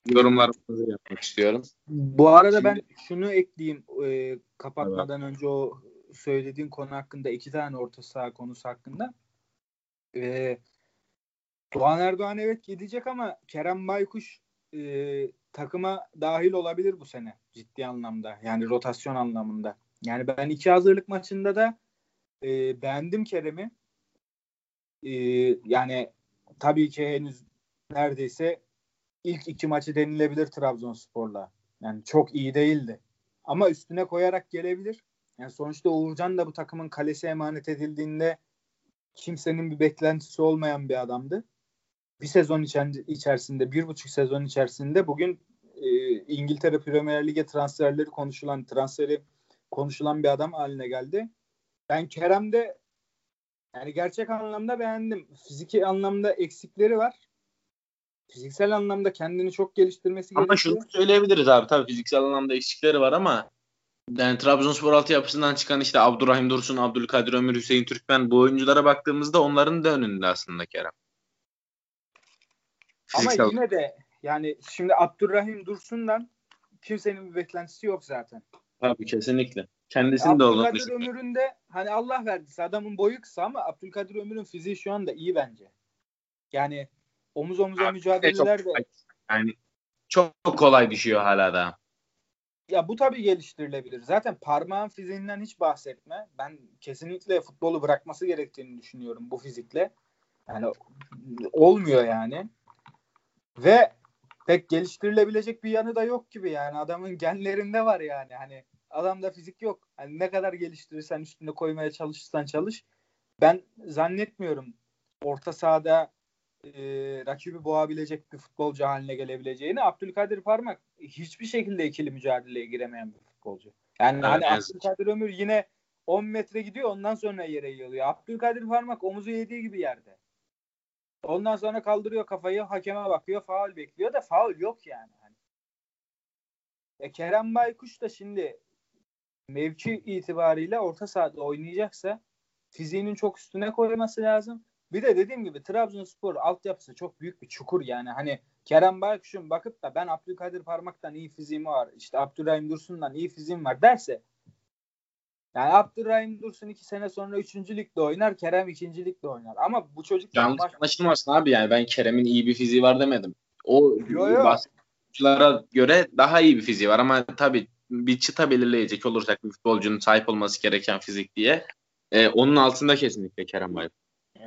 yorumlarımızı yapmak istiyorum. Bu arada Şimdi, ben şunu ekleyeyim e, kapatmadan evet. önce o söylediğin konu hakkında iki tane orta saha konusu hakkında. E, Doğan Erdoğan evet gidecek ama Kerem Baykuş e, takıma dahil olabilir bu sene ciddi anlamda. Yani rotasyon anlamında. Yani ben iki hazırlık maçında da e, beğendim Kerem'i. E, yani tabii ki henüz neredeyse ilk iki maçı denilebilir Trabzonspor'la. Yani çok iyi değildi. Ama üstüne koyarak gelebilir. Yani sonuçta Uğurcan da bu takımın kalesi emanet edildiğinde kimsenin bir beklentisi olmayan bir adamdı bir sezon içerisinde, bir buçuk sezon içerisinde bugün e, İngiltere Premier Lig'e transferleri konuşulan, transferi konuşulan bir adam haline geldi. Ben Kerem'de yani gerçek anlamda beğendim. Fiziki anlamda eksikleri var. Fiziksel anlamda kendini çok geliştirmesi ama gerekiyor. Ama şunu söyleyebiliriz abi tabii fiziksel anlamda eksikleri var ama yani Trabzonspor altyapısından çıkan işte Abdurrahim Dursun, Abdülkadir Ömür, Hüseyin Türkmen bu oyunculara baktığımızda onların da önünde aslında Kerem. Ama yine de yani şimdi Abdurrahim Dursun'dan kimsenin bir beklentisi yok zaten. Tabii kesinlikle. Kendisinin de olur. Abdülkadir Ömür'ün de hani Allah verdiyse adamın boyu kısa ama Abdülkadir Ömür'ün fiziği şu anda iyi bence. Yani omuz omuza Abi, mücadeleler de yani çok kolay düşüyor hala da. Ya bu tabii geliştirilebilir. Zaten parmağın fiziğinden hiç bahsetme. Ben kesinlikle futbolu bırakması gerektiğini düşünüyorum bu fizikle. Yani olmuyor yani. Ve pek geliştirilebilecek bir yanı da yok gibi yani adamın genlerinde var yani hani adamda fizik yok. Hani ne kadar geliştirirsen üstünde koymaya çalışırsan çalış. Ben zannetmiyorum orta sahada e, rakibi boğabilecek bir futbolcu haline gelebileceğini Abdülkadir Parmak hiçbir şekilde ikili mücadeleye giremeyen bir futbolcu. Yani evet, hani evet. Abdülkadir Ömür yine 10 metre gidiyor ondan sonra yere yığılıyor. Abdülkadir Parmak omuzu yediği gibi yerde. Ondan sonra kaldırıyor kafayı hakeme bakıyor faul bekliyor da faul yok yani. Hani. E, Kerem Baykuş da şimdi mevki itibariyle orta sahada oynayacaksa fiziğinin çok üstüne koyması lazım. Bir de dediğim gibi Trabzonspor altyapısı çok büyük bir çukur yani. Hani Kerem Baykuş'un bakıp da ben Abdülkadir Parmak'tan iyi fiziğim var, işte Abdurrahim Dursun'dan iyi fiziğim var derse yani Abdurrahim Dursun iki sene sonra üçüncü ligde oynar, Kerem ikinci ligde oynar. Ama bu çocuk yanlış baş... anlaşılmasın abi yani ben Kerem'in iyi bir fiziği var demedim. O basketçılara göre daha iyi bir fiziği var ama tabii bir çıta belirleyecek olursak bir futbolcunun sahip olması gereken fizik diye e, onun altında kesinlikle Kerem Bayram.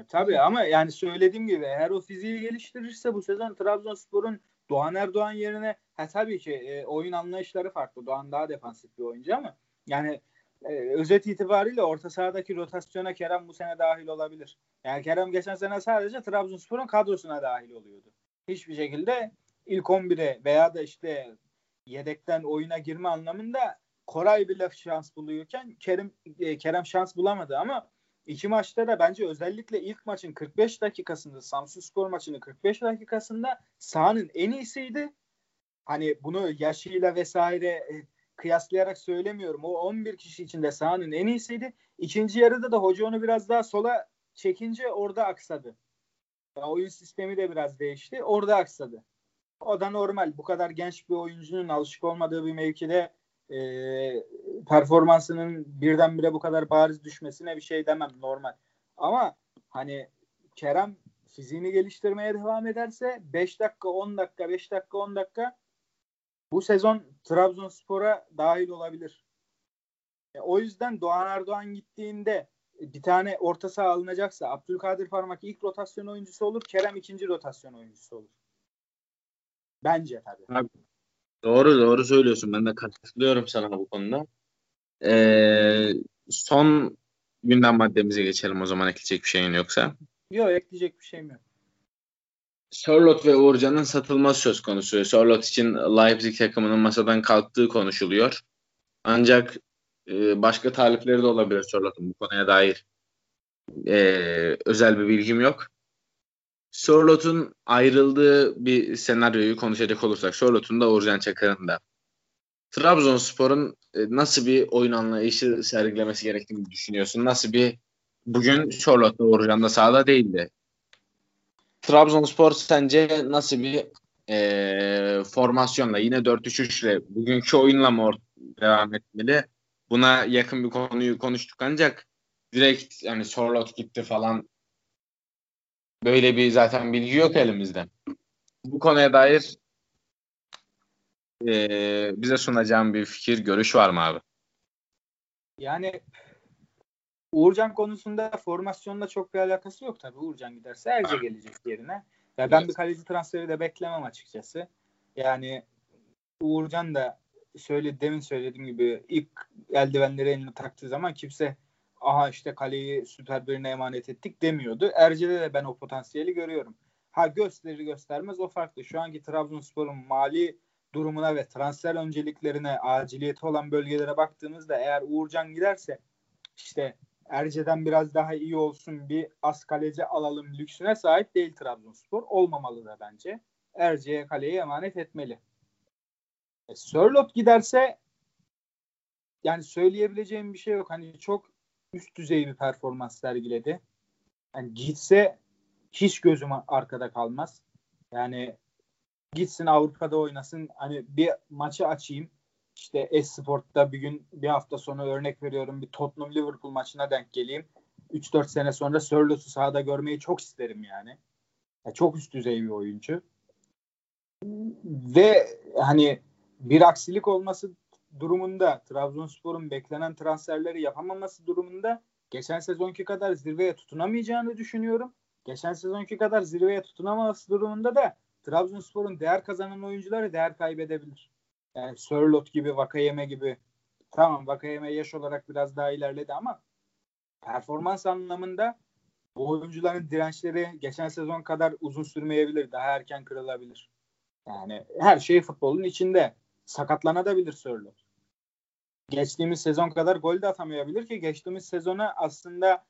Tabii ama yani söylediğim gibi eğer o fiziği geliştirirse bu sezon Trabzonspor'un Doğan Erdoğan yerine ha tabii ki e, oyun anlayışları farklı. Doğan daha defansif bir oyuncu ama yani e, özet itibariyle orta sahadaki rotasyona Kerem bu sene dahil olabilir. Yani Kerem geçen sene sadece Trabzonspor'un kadrosuna dahil oluyordu. Hiçbir şekilde ilk 11'e veya da işte yedekten oyuna girme anlamında Koray bile şans buluyorken Kerem e, Kerem şans bulamadı ama iki maçta da bence özellikle ilk maçın 45 dakikasında Samsun Spor maçının 45 dakikasında sahanın en iyisiydi. Hani bunu yaşıyla vesaire e, kıyaslayarak söylemiyorum. O 11 kişi içinde sahanın en iyisiydi. İkinci yarıda da hoca onu biraz daha sola çekince orada aksadı. Yani oyun sistemi de biraz değişti. Orada aksadı. O da normal. Bu kadar genç bir oyuncunun alışık olmadığı bir mevkide e, performansının birdenbire bu kadar bariz düşmesine bir şey demem. Normal. Ama hani Kerem fiziğini geliştirmeye devam ederse 5 dakika 10 dakika 5 dakika 10 dakika bu sezon Trabzonspor'a dahil olabilir. E, o yüzden Doğan Erdoğan gittiğinde bir tane orta saha alınacaksa Abdülkadir Parmak ilk rotasyon oyuncusu olur. Kerem ikinci rotasyon oyuncusu olur. Bence tabii. Abi, doğru doğru söylüyorsun. Ben de katılıyorum sana bu konuda. Ee, son gündem maddemize geçelim o zaman ekleyecek bir şeyin yoksa. Yok ekleyecek bir şeyim yok. Sörlot ve Uğurcan'ın satılması söz konusu. Sörlot için Leipzig takımının masadan kalktığı konuşuluyor. Ancak e, başka talipleri de olabilir Sörlot'un bu konuya dair e, özel bir bilgim yok. Sörlot'un ayrıldığı bir senaryoyu konuşacak olursak Sörlot'un da Uğurcan Çakır'ın da Trabzonspor'un e, nasıl bir oyun anlayışı sergilemesi gerektiğini düşünüyorsun? Nasıl bir bugün Sörlot'la Uğurcan da sahada değildi. Trabzonspor sence nasıl bir e, formasyonla yine 4-3-3 ile bugünkü oyunla mı devam etmeli? Buna yakın bir konuyu konuştuk ancak direkt yani Sorlot gitti falan böyle bir zaten bilgi yok elimizde. Bu konuya dair e, bize sunacağım bir fikir, görüş var mı abi? Yani Uğurcan konusunda formasyonla çok bir alakası yok tabii. Uğurcan giderse Erce gelecek yerine. Ya ben bir kaleci transferi de beklemem açıkçası. Yani Uğurcan da söyle demin söylediğim gibi ilk eldivenleri eline taktığı zaman kimse aha işte kaleyi süper birine emanet ettik demiyordu. Erce'de de ben o potansiyeli görüyorum. Ha gösterir göstermez o farklı. Şu anki Trabzonspor'un mali durumuna ve transfer önceliklerine aciliyeti olan bölgelere baktığımızda eğer Uğurcan giderse işte Erce'den biraz daha iyi olsun bir as kaleci alalım lüksüne sahip değil Trabzonspor. Olmamalı da bence. Erce'ye kaleyi emanet etmeli. E, Sörlot giderse yani söyleyebileceğim bir şey yok. Hani çok üst düzey bir performans sergiledi. Yani gitse hiç gözüm arkada kalmaz. Yani gitsin Avrupa'da oynasın. Hani bir maçı açayım işte Esport'ta bir gün bir hafta sonra örnek veriyorum bir Tottenham Liverpool maçına denk geleyim. 3-4 sene sonra Sörlot'u sahada görmeyi çok isterim yani. yani. Çok üst düzey bir oyuncu. Ve hani bir aksilik olması durumunda Trabzonspor'un beklenen transferleri yapamaması durumunda geçen sezonki kadar zirveye tutunamayacağını düşünüyorum. Geçen sezonki kadar zirveye tutunamaması durumunda da Trabzonspor'un değer kazanan oyuncuları değer kaybedebilir. Yani Sörlot gibi, Vakayeme gibi tamam Vakayeme yaş olarak biraz daha ilerledi ama performans anlamında Bu oyuncuların dirençleri geçen sezon kadar uzun sürmeyebilir. Daha erken kırılabilir. Yani her şey futbolun içinde. Sakatlanabilir Sörloth. Geçtiğimiz sezon kadar gol de atamayabilir ki geçtiğimiz sezona aslında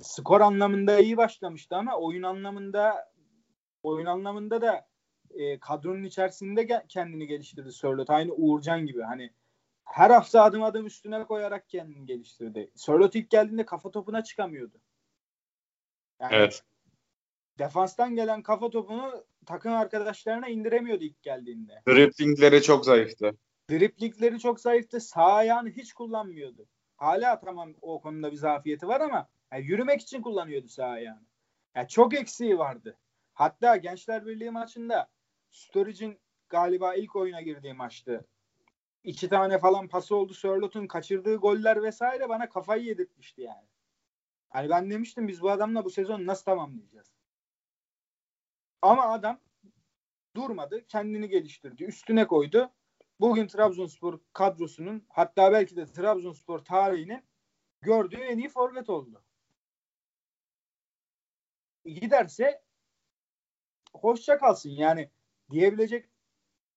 skor anlamında iyi başlamıştı ama oyun anlamında oyun anlamında da e, kadronun içerisinde kendini geliştirdi Sörloth. Aynı Uğurcan gibi hani her hafta adım adım üstüne koyarak kendini geliştirdi. Sörloth ilk geldiğinde kafa topuna çıkamıyordu. Yani evet. Defanstan gelen kafa topunu takım arkadaşlarına indiremiyordu ilk geldiğinde. Driplingleri çok zayıftı. Driplingleri çok zayıftı. Sağ ayağını hiç kullanmıyordu. Hala tamam o konuda bir zafiyeti var ama yani yürümek için kullanıyordu sağ ayağını. Yani çok eksiği vardı. Hatta Gençler Birliği maçında Sturridge'in galiba ilk oyuna girdiği maçtı. İki tane falan pası oldu. Sörlot'un kaçırdığı goller vesaire bana kafayı yedirtmişti yani. Hani ben demiştim biz bu adamla bu sezon nasıl tamamlayacağız? Ama adam durmadı. Kendini geliştirdi. Üstüne koydu. Bugün Trabzonspor kadrosunun hatta belki de Trabzonspor tarihinin gördüğü en iyi forvet oldu. Giderse hoşça kalsın. Yani diyebilecek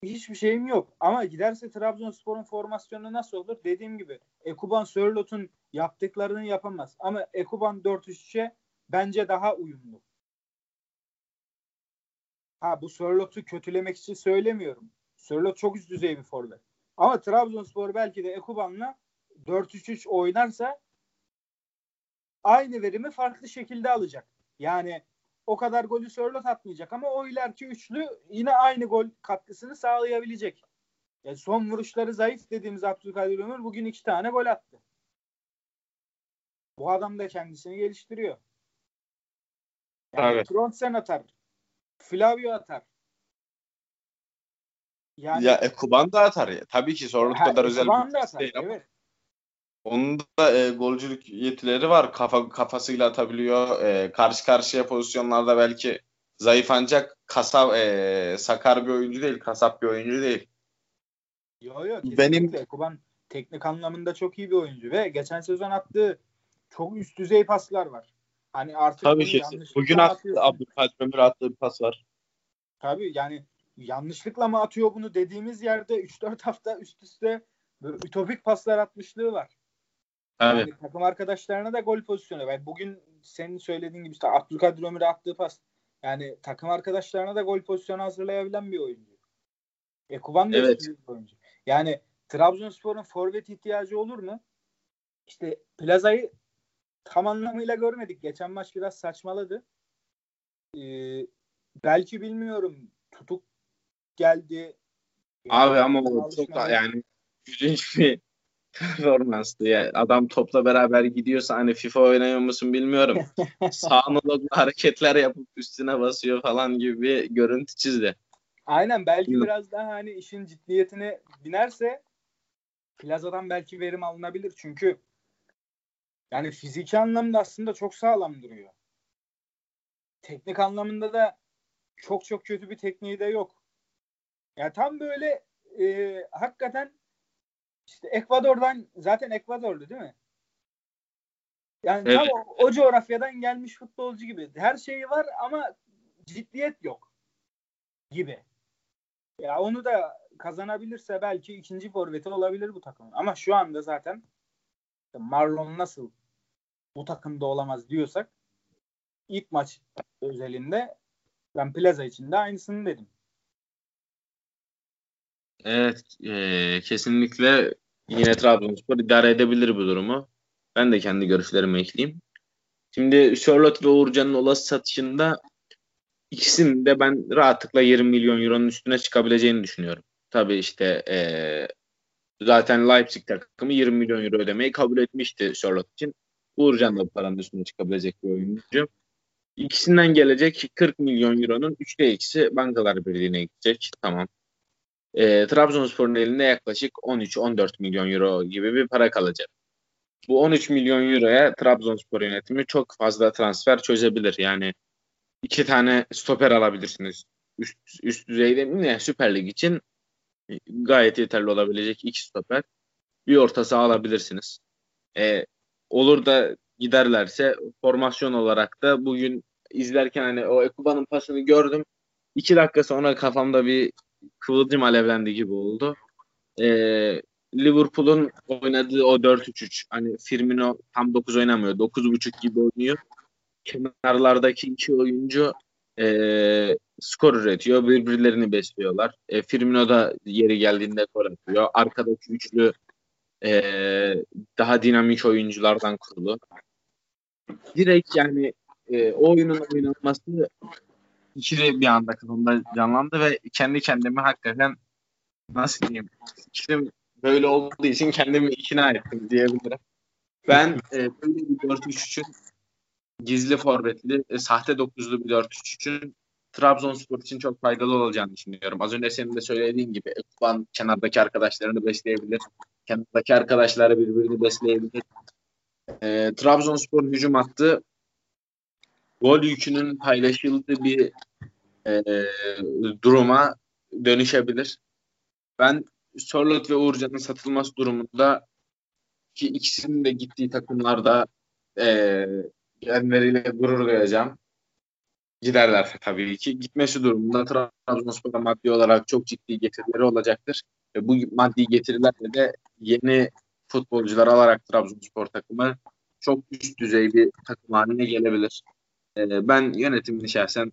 hiçbir şeyim yok. Ama giderse Trabzonspor'un formasyonu nasıl olur? Dediğim gibi Ekuban Sörlot'un yaptıklarını yapamaz. Ama Ekuban 4-3'e bence daha uyumlu. Ha bu Sörlot'u kötülemek için söylemiyorum. Sörlot çok üst düzey bir forvet. Ama Trabzonspor belki de Ekuban'la 4-3-3 oynarsa aynı verimi farklı şekilde alacak. Yani o kadar golü Sörlot atmayacak ama o ileriki üçlü yine aynı gol katkısını sağlayabilecek. Yani son vuruşları zayıf dediğimiz Abdülkadir Ömür bugün iki tane gol attı. Bu adam da kendisini geliştiriyor. Yani evet. Trondsen atar. Flavio atar. Yani, ya Ekuban da atar ya. Tabii ki sorun kadar özel bir atar, değil ama. Evet. Onun da e, golcülük yetileri var. Kafa kafasıyla atabiliyor. E, karşı karşıya pozisyonlarda belki zayıf ancak kasap e, sakar bir oyuncu değil, kasap bir oyuncu değil. Yo yo Benim Ekuban teknik anlamında çok iyi bir oyuncu ve geçen sezon attığı çok üst düzey paslar var. Hani artık Tabii ki. Bugün attı, Abdülkadir Ömür attığı bir pas var. Tabii yani yanlışlıkla mı atıyor bunu dediğimiz yerde 3-4 hafta üst üste böyle ütopik paslar atmışlığı var. Evet. Yani takım arkadaşlarına da gol pozisyonu. Yani bugün senin söylediğin gibi işte Abdülkadir Ömür'e attığı pas. Yani takım arkadaşlarına da gol pozisyonu hazırlayabilen bir oyuncu. Ekuban da evet. bir oyuncu. Yani Trabzonspor'un forvet ihtiyacı olur mu? İşte Plaza'yı tam anlamıyla görmedik. Geçen maç biraz saçmaladı. Ee, belki bilmiyorum tutuk geldi. Abi ama o çok da yani gülünç bir performanstı. Yani adam topla beraber gidiyorsa hani FIFA oynuyor musun bilmiyorum. Sağını hareketler yapıp üstüne basıyor falan gibi bir görüntü çizdi. Aynen belki Bilmiyorum. biraz daha hani işin ciddiyetine binerse plazadan belki verim alınabilir. Çünkü yani fiziki anlamda aslında çok sağlam duruyor. Teknik anlamında da çok çok kötü bir tekniği de yok. Yani tam böyle e, hakikaten işte Ekvador'dan zaten Ekvador'du değil mi? Yani evet. tam o, o coğrafyadan gelmiş futbolcu gibi. Her şeyi var ama ciddiyet yok gibi. Ya onu da kazanabilirse belki ikinci forveti olabilir bu takım. Ama şu anda zaten Marlon nasıl bu takımda olamaz diyorsak ilk maç özelinde ben Plaza için de aynısını dedim. Evet, e, kesinlikle yine Trabzonspor idare edebilir bu durumu. Ben de kendi görüşlerimi ekleyeyim. Şimdi Charlotte ve Uğurcan'ın olası satışında ikisinin de ben rahatlıkla 20 milyon euronun üstüne çıkabileceğini düşünüyorum. Tabii işte e, zaten Leipzig takımı 20 milyon euro ödemeyi kabul etmişti Charlotte için. Uğurcan da bu paranın üstüne çıkabilecek bir oyuncu. İkisinden gelecek 40 milyon euronun 3'te ikisi Bankalar Birliği'ne gidecek. Tamam. E, Trabzonspor'un elinde yaklaşık 13-14 milyon euro gibi bir para kalacak. Bu 13 milyon euroya Trabzonspor yönetimi çok fazla transfer çözebilir. Yani iki tane stoper alabilirsiniz. Üst, üst düzeyde mi? Yani Süper Lig için gayet yeterli olabilecek iki stoper. Bir orta saha alabilirsiniz. E, olur da giderlerse formasyon olarak da bugün izlerken hani o Ekuba'nın pasını gördüm. İki dakika sonra kafamda bir kıvılcım alevlendi gibi oldu. Ee, Liverpool'un oynadığı o 4-3-3 hani Firmino tam 9 oynamıyor. 9.5 gibi oynuyor. Kenarlardaki iki oyuncu e, skor üretiyor. Birbirlerini besliyorlar. E, Firmino da yeri geldiğinde gol atıyor. Arkadaki üçlü e, daha dinamik oyunculardan kurulu. Direkt yani e, o oyunun oynanması ikili bir anda kafamda canlandı ve kendi kendime hakikaten nasıl diyeyim fikrim böyle olduğu için kendimi ikna ettim diyebilirim. Ben e, böyle bir 4-3-3'ün gizli forvetli, e, sahte dokuzlu bir 4-3-3'ün Trabzonspor için çok faydalı olacağını düşünüyorum. Az önce senin de söylediğin gibi Ekban kenardaki arkadaşlarını besleyebilir. Kenardaki arkadaşları birbirini besleyebilir. E, Trabzonspor hücum attı. Gol yükünün paylaşıldığı bir e, duruma dönüşebilir. Ben Sörlot ve Uğurcan'ın satılması durumunda ki ikisinin de gittiği takımlarda e, kendileriyle gurur duyacağım. Giderlerse tabii ki. Gitmesi durumunda Trabzonspor'a maddi olarak çok ciddi getirileri olacaktır. Ve bu maddi getirilerle de yeni futbolcular alarak Trabzonspor takımı çok üst düzey bir takım haline gelebilir. Ee, ben yönetimini şahsen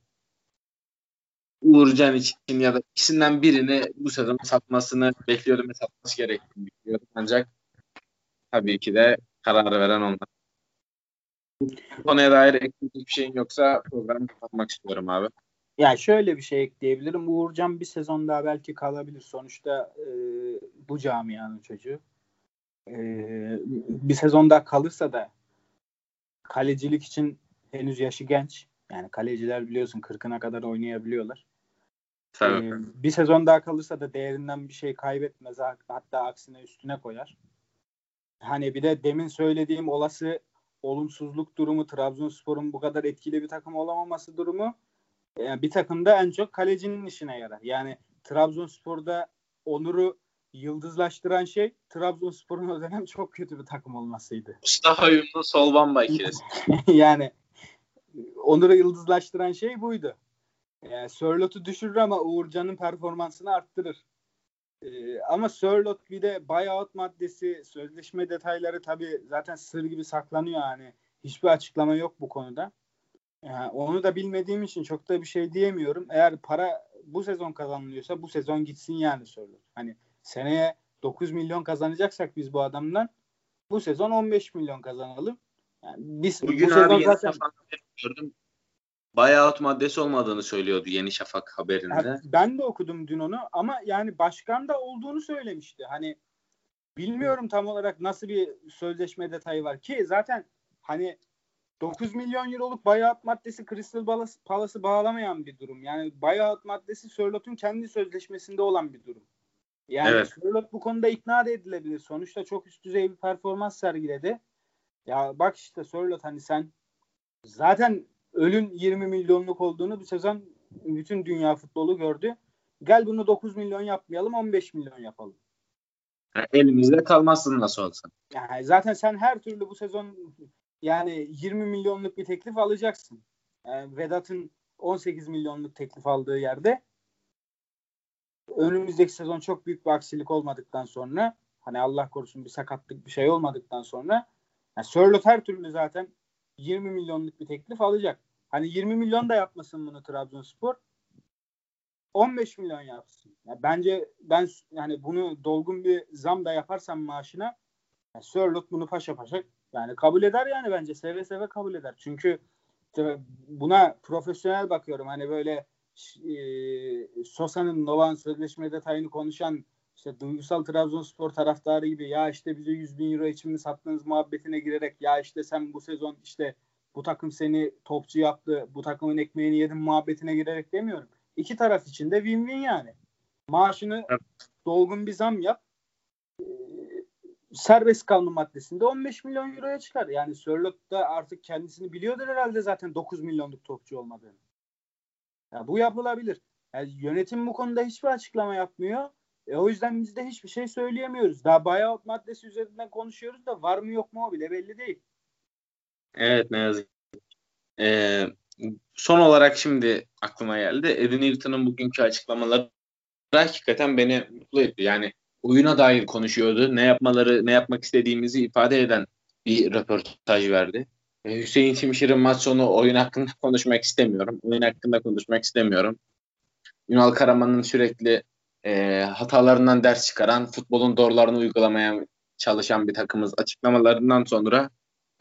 Uğurcan için ya da ikisinden birini bu sezon satmasını bekliyordum ve satması gerektiğini düşünüyorum. Ancak tabii ki de kararı veren onlar. Konuya dair ekleyecek bir şeyin yoksa programı kapatmak istiyorum abi. Ya şöyle bir şey ekleyebilirim. Uğurcan bir sezon daha belki kalabilir. Sonuçta e, bu camianın çocuğu. E, bir sezon daha kalırsa da kalecilik için henüz yaşı genç. Yani kaleciler biliyorsun 40'ına kadar oynayabiliyorlar. Tabii. Ee, bir sezon daha kalırsa da değerinden bir şey kaybetmez. Hatta aksine üstüne koyar. Hani bir de demin söylediğim olası olumsuzluk durumu Trabzonspor'un bu kadar etkili bir takım olamaması durumu yani bir takımda en çok kalecinin işine yarar. Yani Trabzonspor'da Onur'u yıldızlaştıran şey Trabzonspor'un o dönem çok kötü bir takım olmasıydı. Mustafa Yumlu sol bamba ikilisi. yani Onur'u yıldızlaştıran şey buydu. Yani Sörlot'u düşürür ama Uğurcan'ın performansını arttırır. Ee, ama Sörlot bir de buyout maddesi, sözleşme detayları tabii zaten sır gibi saklanıyor yani. Hiçbir açıklama yok bu konuda. Yani onu da bilmediğim için çok da bir şey diyemiyorum. Eğer para bu sezon kazanılıyorsa bu sezon gitsin yani Sörlot. Hani seneye 9 milyon kazanacaksak biz bu adamdan bu sezon 15 milyon kazanalım. Yani biz Bugün bu abi sezon zaten gördüm. Buyout maddesi olmadığını söylüyordu Yeni Şafak haberinde. Ya ben de okudum dün onu ama yani başkan da olduğunu söylemişti. Hani bilmiyorum tam olarak nasıl bir sözleşme detayı var ki zaten hani 9 milyon euroluk buyout maddesi Crystal Palace- Palace'ı bağlamayan bir durum. Yani buyout maddesi Sörlot'un kendi sözleşmesinde olan bir durum. Yani Evet. Sörlot bu konuda ikna da edilebilir. Sonuçta çok üst düzey bir performans sergiledi. Ya bak işte Sörlot hani sen zaten ölün 20 milyonluk olduğunu bu sezon bütün dünya futbolu gördü. Gel bunu 9 milyon yapmayalım 15 milyon yapalım. Yani elimizde kalmazsın nasıl olsa. Yani zaten sen her türlü bu sezon yani 20 milyonluk bir teklif alacaksın. Yani Vedat'ın 18 milyonluk teklif aldığı yerde önümüzdeki sezon çok büyük bir aksilik olmadıktan sonra hani Allah korusun bir sakatlık bir şey olmadıktan sonra yani Sörloth her türlü zaten 20 milyonluk bir teklif alacak. Hani 20 milyon da yapmasın bunu Trabzonspor. 15 milyon yapsın. Ya bence ben yani bunu dolgun bir zam da yaparsam maaşına yani Sörloth bunu paşa paşa yani kabul eder yani bence seve seve kabul eder. Çünkü buna profesyonel bakıyorum. Hani böyle e, Sosa'nın Novan sözleşme detayını konuşan işte duygusal Trabzonspor taraftarı gibi ya işte bize 100 bin euro için mi sattınız muhabbetine girerek ya işte sen bu sezon işte bu takım seni topçu yaptı bu takımın ekmeğini yedin muhabbetine girerek demiyorum. İki taraf için de win-win yani. Maaşını Evet. dolgun bir zam yap. Ee, serbest kalma maddesinde 15 milyon euroya çıkar. Yani Sörloth da artık kendisini biliyordur herhalde zaten 9 milyonluk topçu olmadığını. Ya bu yapılabilir. Yani yönetim bu konuda hiçbir açıklama yapmıyor. E, o yüzden biz de hiçbir şey söyleyemiyoruz. Daha buyout maddesi üzerinden konuşuyoruz da var mı yok mu o bile belli değil. Evet ne yazık ee, son olarak şimdi aklıma geldi. Eddie Newton'un bugünkü açıklamaları hakikaten beni mutlu etti. Yani oyuna dair konuşuyordu. Ne yapmaları, ne yapmak istediğimizi ifade eden bir röportaj verdi. Ee, Hüseyin Çimşir'in maç sonu oyun hakkında konuşmak istemiyorum. Oyun hakkında konuşmak istemiyorum. Ünal Karaman'ın sürekli e, hatalarından ders çıkaran, futbolun doğrularını uygulamaya çalışan bir takımız açıklamalarından sonra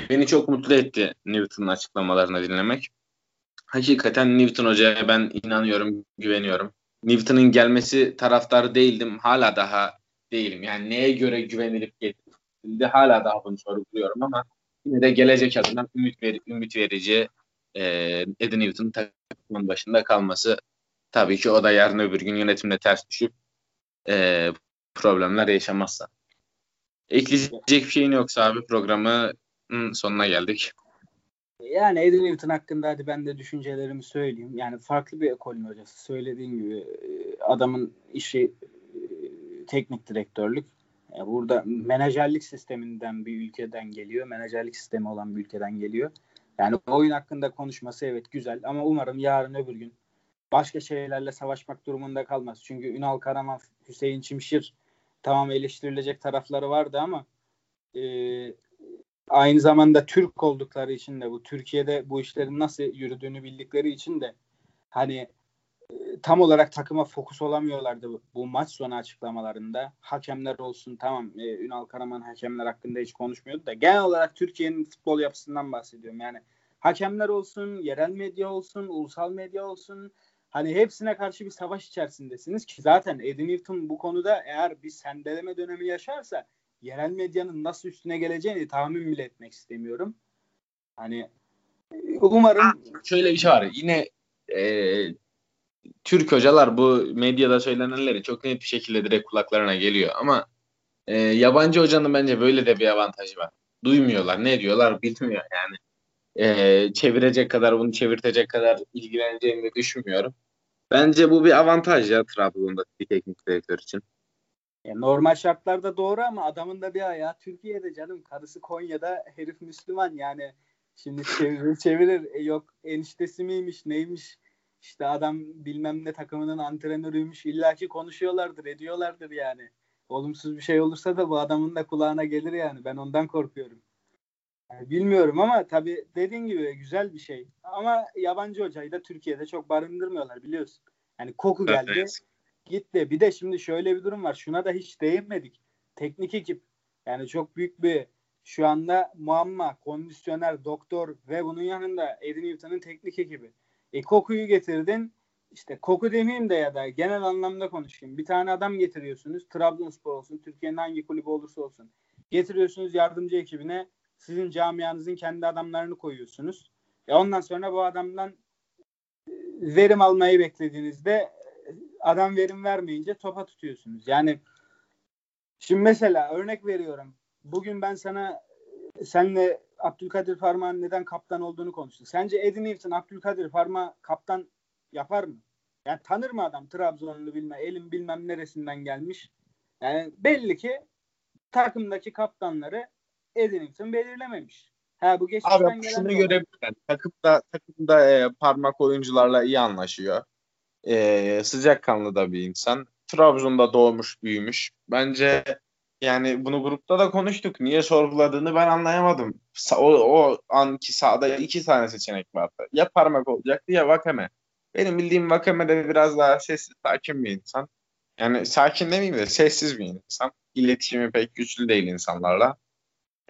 beni çok mutlu etti Newton'un açıklamalarını dinlemek. Hakikaten Newton Hoca'ya ben inanıyorum, güveniyorum. Newton'un gelmesi taraftarı değildim. Hala daha değilim. Yani neye göre güvenilip getirildi hala daha bunu sorguluyorum ama yine de gelecek adına ümit, ver, ümit verici e, Eddie Newton'un takımın başında kalması tabii ki o da yarın öbür gün yönetimle ters düşüp e, problemler yaşamazsa. Ekleyecek bir şeyin yoksa abi programı sonuna geldik. Yani Eddie Newton hakkında hadi ben de düşüncelerimi söyleyeyim. Yani farklı bir ekolün hocası. Söylediğin gibi e, adamın işi e, teknik direktörlük. Yani burada menajerlik sisteminden bir ülkeden geliyor. Menajerlik sistemi olan bir ülkeden geliyor. Yani oyun hakkında konuşması evet güzel ama umarım yarın öbür gün başka şeylerle savaşmak durumunda kalmaz. Çünkü Ünal Karaman, Hüseyin Çimşir tamam eleştirilecek tarafları vardı ama e, aynı zamanda Türk oldukları için de bu Türkiye'de bu işlerin nasıl yürüdüğünü bildikleri için de hani e, tam olarak takıma fokus olamıyorlardı bu, bu maç sonu açıklamalarında. Hakemler olsun tamam e, Ünal Karaman hakemler hakkında hiç konuşmuyordu da genel olarak Türkiye'nin futbol yapısından bahsediyorum. Yani hakemler olsun, yerel medya olsun, ulusal medya olsun hani hepsine karşı bir savaş içerisindesiniz ki zaten Eddie Newton bu konuda eğer bir sendeleme dönemi yaşarsa yerel medyanın nasıl üstüne geleceğini tahmin bile etmek istemiyorum. Hani umarım ha, şöyle bir şey var. Yine e, Türk hocalar bu medyada söylenenleri çok net bir şekilde direkt kulaklarına geliyor ama e, yabancı hocanın bence böyle de bir avantajı var. Duymuyorlar. Ne diyorlar bilmiyor yani. E, çevirecek kadar bunu çevirtecek kadar ilgileneceğini düşünmüyorum. Bence bu bir avantaj ya Trabzon'da bir teknik direktör için. Ya normal şartlarda doğru ama adamın da bir ayağı Türkiye'de canım. Karısı Konya'da herif Müslüman yani. Şimdi çevirir çevirir. E yok eniştesi miymiş neymiş. İşte adam bilmem ne takımının antrenörüymüş. İlla ki konuşuyorlardır ediyorlardır yani. Olumsuz bir şey olursa da bu adamın da kulağına gelir yani. Ben ondan korkuyorum. Bilmiyorum ama tabii dediğin gibi güzel bir şey. Ama yabancı hocayı da Türkiye'de çok barındırmıyorlar biliyorsun. Yani koku geldi. Evet gitti. Bir de şimdi şöyle bir durum var. Şuna da hiç değinmedik. Teknik ekip yani çok büyük bir şu anda muamma, kondisyoner, doktor ve bunun yanında Eddie Newton'un teknik ekibi. E kokuyu getirdin. İşte koku demeyeyim de ya da genel anlamda konuşayım. Bir tane adam getiriyorsunuz. Trabzonspor olsun, Türkiye'nin hangi kulübü olursa olsun. Getiriyorsunuz yardımcı ekibine. Sizin camianızın kendi adamlarını koyuyorsunuz. E ondan sonra bu adamdan e, verim almayı beklediğinizde adam verim vermeyince topa tutuyorsunuz. Yani şimdi mesela örnek veriyorum. Bugün ben sana senle Abdülkadir Parmak'ın neden kaptan olduğunu konuştuk. Sence Eddie Newton Abdülkadir Parmak kaptan yapar mı? Yani tanır mı adam Trabzonlu bilme, elin bilmem neresinden gelmiş. Yani belli ki takımdaki kaptanları Eddie Newton belirlememiş. Ha bu geçmişten Abi şunu görebilirler. Takımda takımda e, parmak oyuncularla iyi anlaşıyor e, sıcakkanlı da bir insan. Trabzon'da doğmuş, büyümüş. Bence yani bunu grupta da konuştuk. Niye sorguladığını ben anlayamadım. O, o anki sahada iki tane seçenek vardı. Ya parmak olacaktı ya vakame. Benim bildiğim vakame de biraz daha sessiz, sakin bir insan. Yani sakin demeyeyim de sessiz bir insan. İletişimi pek güçlü değil insanlarla.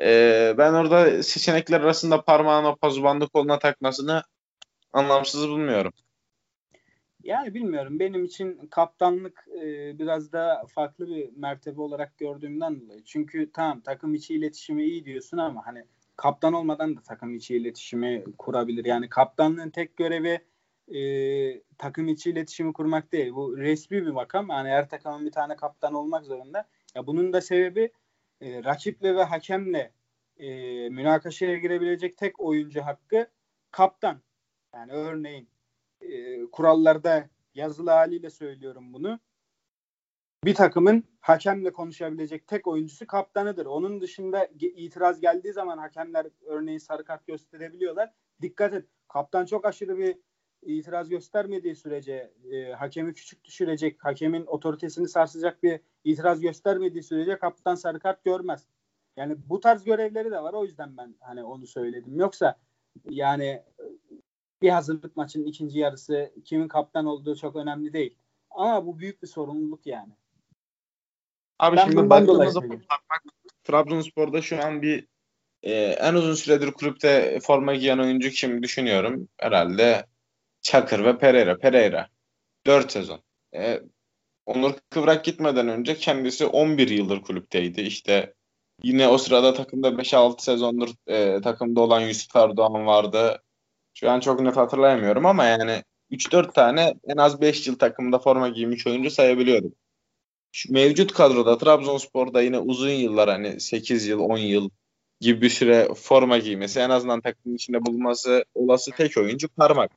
Ee, ben orada seçenekler arasında parmağına pazubanlı koluna takmasını anlamsız bulmuyorum. Yani bilmiyorum. Benim için kaptanlık e, biraz da farklı bir mertebe olarak gördüğümden dolayı. Çünkü tamam takım içi iletişimi iyi diyorsun ama hani kaptan olmadan da takım içi iletişimi kurabilir. Yani kaptanlığın tek görevi e, takım içi iletişimi kurmak değil. Bu resmi bir makam. Yani her takımın bir tane kaptan olmak zorunda. Ya bunun da sebebi e, rakiple ve hakemle e, münakaşaya girebilecek tek oyuncu hakkı kaptan. Yani örneğin e, kurallarda yazılı haliyle söylüyorum bunu. bir takımın hakemle konuşabilecek tek oyuncusu kaptanıdır. Onun dışında itiraz geldiği zaman hakemler örneğin sarı kart gösterebiliyorlar. Dikkat et. Kaptan çok aşırı bir itiraz göstermediği sürece e, hakemi küçük düşürecek, hakemin otoritesini sarsacak bir itiraz göstermediği sürece kaptan sarı kart görmez. Yani bu tarz görevleri de var. O yüzden ben hani onu söyledim. Yoksa yani bir hazırlık maçının ikinci yarısı kimin kaptan olduğu çok önemli değil. Ama bu büyük bir sorumluluk yani. Abi ben şimdi baktığımız zaman Trabzonspor'da şu an bir e, en uzun süredir kulüpte forma giyen oyuncu kim düşünüyorum. Herhalde Çakır ve Pereira. Pereira. 4 sezon. E, Onur Kıvrak gitmeden önce kendisi 11 yıldır kulüpteydi. İşte yine o sırada takımda 5-6 sezondur e, takımda olan Yusuf Erdoğan vardı. Şu an çok net hatırlayamıyorum ama yani 3-4 tane en az 5 yıl takımda forma giymiş oyuncu sayabiliyorum. Şu mevcut kadroda Trabzonspor'da yine uzun yıllar hani 8 yıl 10 yıl gibi bir süre forma giymesi en azından takımın içinde bulunması olası tek oyuncu Parmak.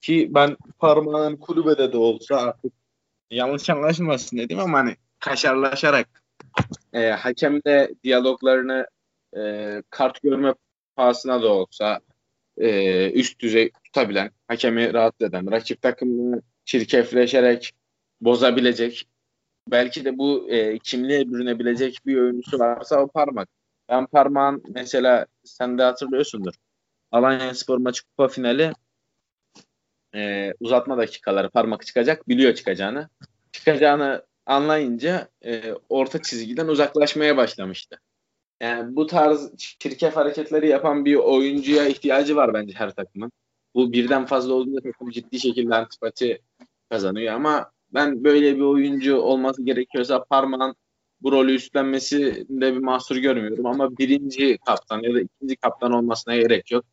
Ki ben Parmak'ın kulübede de olsa artık yanlış anlaşılmasın dedim ama hani kaşarlaşarak e, hakemle diyaloglarını e, kart görme pahasına da olsa e, üst düzey tutabilen, hakemi rahatsız eden, rakip takımını çirkefleşerek bozabilecek, belki de bu e, kimliğe bürünebilecek bir oyuncusu varsa o parmak. Ben parmağın mesela sen de hatırlıyorsundur. Alanya Spor maçı kupa finali e, uzatma dakikaları parmak çıkacak. Biliyor çıkacağını. Çıkacağını anlayınca e, orta çizgiden uzaklaşmaya başlamıştı. Yani bu tarz çirkef hareketleri yapan bir oyuncuya ihtiyacı var bence her takımın. Bu birden fazla olduğunda takım ciddi şekilde antipati kazanıyor ama ben böyle bir oyuncu olması gerekiyorsa parmağın bu rolü üstlenmesinde bir mahsur görmüyorum ama birinci kaptan ya da ikinci kaptan olmasına gerek yok.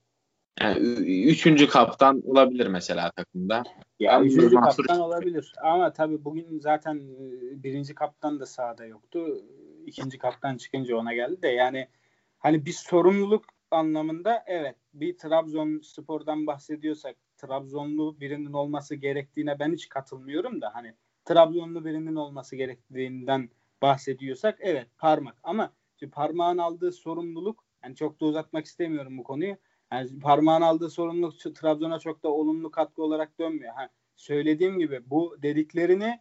Yani üçüncü kaptan olabilir mesela takımda. Ya üçüncü mahsur... kaptan olabilir ama tabii bugün zaten e, birinci kaptan da sahada yoktu. İkinci kaptan çıkınca ona geldi de yani hani bir sorumluluk anlamında evet bir Trabzon spordan bahsediyorsak Trabzonlu birinin olması gerektiğine ben hiç katılmıyorum da hani Trabzonlu birinin olması gerektiğinden bahsediyorsak evet parmak ama parmağın aldığı sorumluluk yani çok da uzatmak istemiyorum bu konuyu. Yani parmağın aldığı sorumluluk Trabzon'a çok da olumlu katkı olarak dönmüyor. Ha, söylediğim gibi bu dediklerini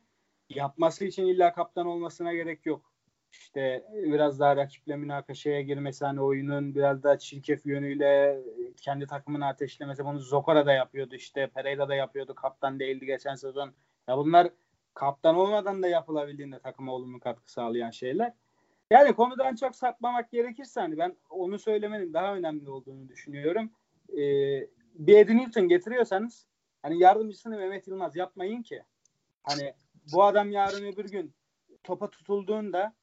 yapması için illa kaptan olmasına gerek yok. İşte biraz daha rakiple münakaşaya girmesi hani oyunun biraz daha çirkef yönüyle kendi takımını ateşlemesi bunu Zokora da yapıyordu işte Pereira da yapıyordu kaptan değildi geçen sezon. Ya bunlar kaptan olmadan da yapılabildiğinde takıma olumlu katkı sağlayan şeyler. Yani konudan çok sapmamak gerekirse hani ben onu söylemenin daha önemli olduğunu düşünüyorum. Ee, bir Eddie Newton getiriyorsanız hani yardımcısını Mehmet Yılmaz yapmayın ki. Hani bu adam yarın öbür gün topa tutulduğunda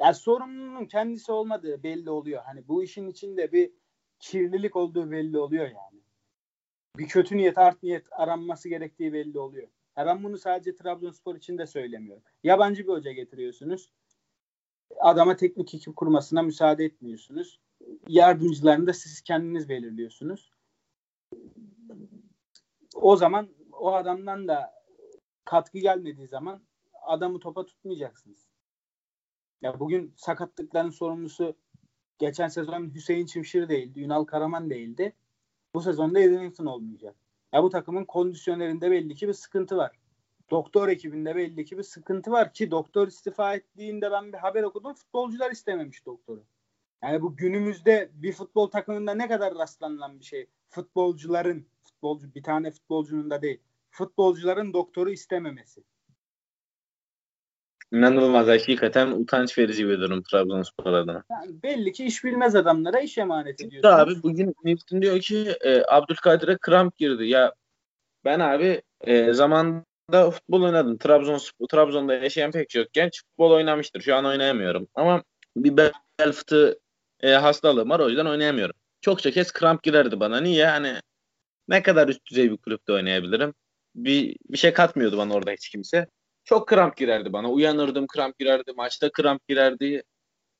ya sorumlunun kendisi olmadığı belli oluyor. Hani bu işin içinde bir kirlilik olduğu belli oluyor yani. Bir kötü niyet, art niyet aranması gerektiği belli oluyor. Ya ben bunu sadece Trabzonspor için de söylemiyorum. Yabancı bir hoca getiriyorsunuz. Adama teknik ekip kurmasına müsaade etmiyorsunuz. Yardımcılarını da siz kendiniz belirliyorsunuz. O zaman o adamdan da katkı gelmediği zaman adamı topa tutmayacaksınız. Ya bugün sakatlıkların sorumlusu geçen sezon Hüseyin Çimşir değildi, Ünal Karaman değildi. Bu sezonda Edinington olmayacak. Ya bu takımın kondisyonerinde belli ki bir sıkıntı var. Doktor ekibinde belli ki bir sıkıntı var ki doktor istifa ettiğinde ben bir haber okudum. Futbolcular istememiş doktoru. Yani bu günümüzde bir futbol takımında ne kadar rastlanılan bir şey. Futbolcuların, futbolcu bir tane futbolcunun da değil. Futbolcuların doktoru istememesi. İnanılmaz hakikaten utanç verici bir durum Trabzonspor adına. Yani belli ki iş bilmez adamlara iş emanet ediyorsun. Abi bugün Newton diyor ki e, Abdülkadir'e kramp girdi. Ya ben abi e, zamanda futbol oynadım. Trabzon Trabzon'da yaşayan pek çok genç futbol oynamıştır. Şu an oynayamıyorum. Ama bir bel fıtığı e, hastalığım var o yüzden oynayamıyorum. Çokça kez kramp girerdi bana. Niye? Hani ne kadar üst düzey bir kulüpte oynayabilirim? Bir, bir şey katmıyordu bana orada hiç kimse çok kramp girerdi bana. Uyanırdım kramp girerdi. Maçta kramp girerdi.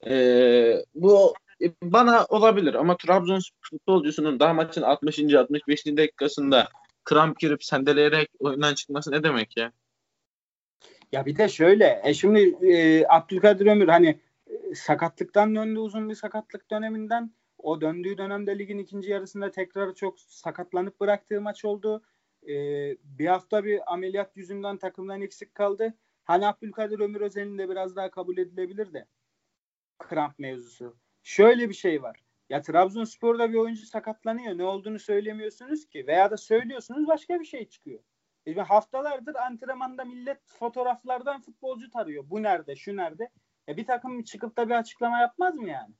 Ee, bu e, bana olabilir ama Trabzon futbolcusunun daha maçın 60. 65. dakikasında kramp girip sendeleyerek oyundan çıkması ne demek ya? Ya bir de şöyle. E şimdi e, Abdülkadir Ömür hani e, sakatlıktan döndü uzun bir sakatlık döneminden. O döndüğü dönemde ligin ikinci yarısında tekrar çok sakatlanıp bıraktığı maç oldu. E, bir hafta bir ameliyat yüzünden takımdan eksik kaldı. Hani Abdülkadir Ömür özelinde biraz daha kabul edilebilir de kramp mevzusu. Şöyle bir şey var. Ya Trabzonspor'da bir oyuncu sakatlanıyor. Ne olduğunu söylemiyorsunuz ki. Veya da söylüyorsunuz başka bir şey çıkıyor. E haftalardır antrenmanda millet fotoğraflardan futbolcu tarıyor. Bu nerede, şu nerede? E bir takım çıkıp da bir açıklama yapmaz mı yani?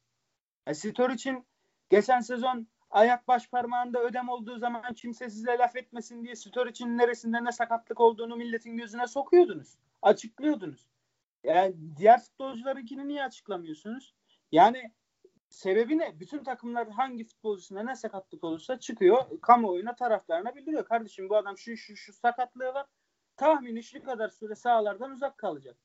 E Stor için geçen sezon ayak baş parmağında ödem olduğu zaman kimse size laf etmesin diye Stor için neresinde ne sakatlık olduğunu milletin gözüne sokuyordunuz. Açıklıyordunuz. Yani diğer futbolcularınkini niye açıklamıyorsunuz? Yani sebebi ne? Bütün takımlar hangi futbolcusunda ne sakatlık olursa çıkıyor. Kamuoyuna taraflarına bildiriyor. Kardeşim bu adam şu şu şu sakatlığı var. Tahmini şu kadar süre sahalardan uzak kalacak.